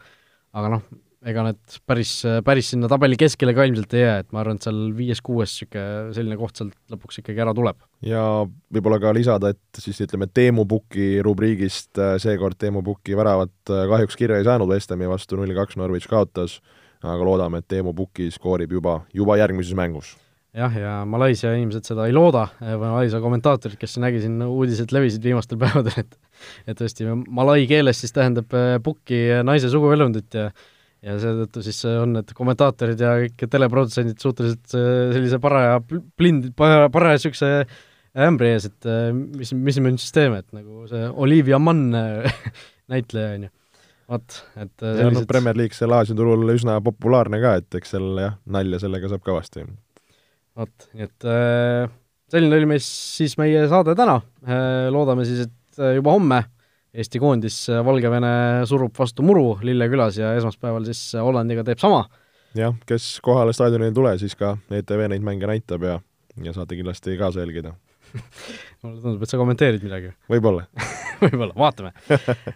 aga noh, ega need päris, päris sinna tabeli keskele ka ilmselt ei jää, et ma arvan, et seal viies-kuues niisugune selline koht sealt lõpuks ikkagi ära tuleb. ja võib-olla ka lisada, et siis ütleme, Teemu Puki rubriigist äh, seekord Teemu Puki väravat äh, kahjuks kirja ei saanud, West Hami vastu null-kaks Norwich kaotas, aga loodame, et Teemu Puki skoorib juba, juba järgmises mängus jah, ja Malaisia inimesed seda ei looda, Malaisia kommentaatorid, kes nägi siin uudised levisid viimastel päevadel, et et tõesti, malai keeles siis tähendab äh, pukki naise suguelundit ja ja seetõttu siis on need kommentaatorid ja kõik teleprodutsendid suhteliselt äh, sellise paraja blind, paraja, paraja niisuguse ämbri ees, et äh, mis, mis me nüüd siis teeme, et nagu see Olivia Mann näitleja, on ju. vot, et sellised... ja noh, Premier League seal Aasia turul üsna populaarne ka, et eks seal jah, nalja sellega saab kõvasti. vot, nii et äh, selline oli meis siis meie saade täna, loodame siis, et juba homme Eesti koondis äh, Valgevene surub vastu muru Lillekülas ja esmaspäeval siis äh, Hollandiga teeb sama. jah, kes kohale staadionile ei tule, siis ka ETV neid mänge näitab ja, ja saate kindlasti kaasa jälgida mulle tundub, et sa kommenteerid midagi. võib-olla võib-olla, vaatame.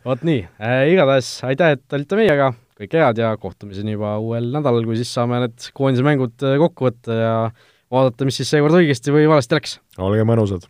vot nii äh,, igatahes aitäh, et olite meiega, kõike head ja kohtumiseni juba uuel nädalal, kui siis saame need koondise mängud äh, kokku võtta ja vaadata, mis siis seekord õigesti või valesti läks. olge mõnusad!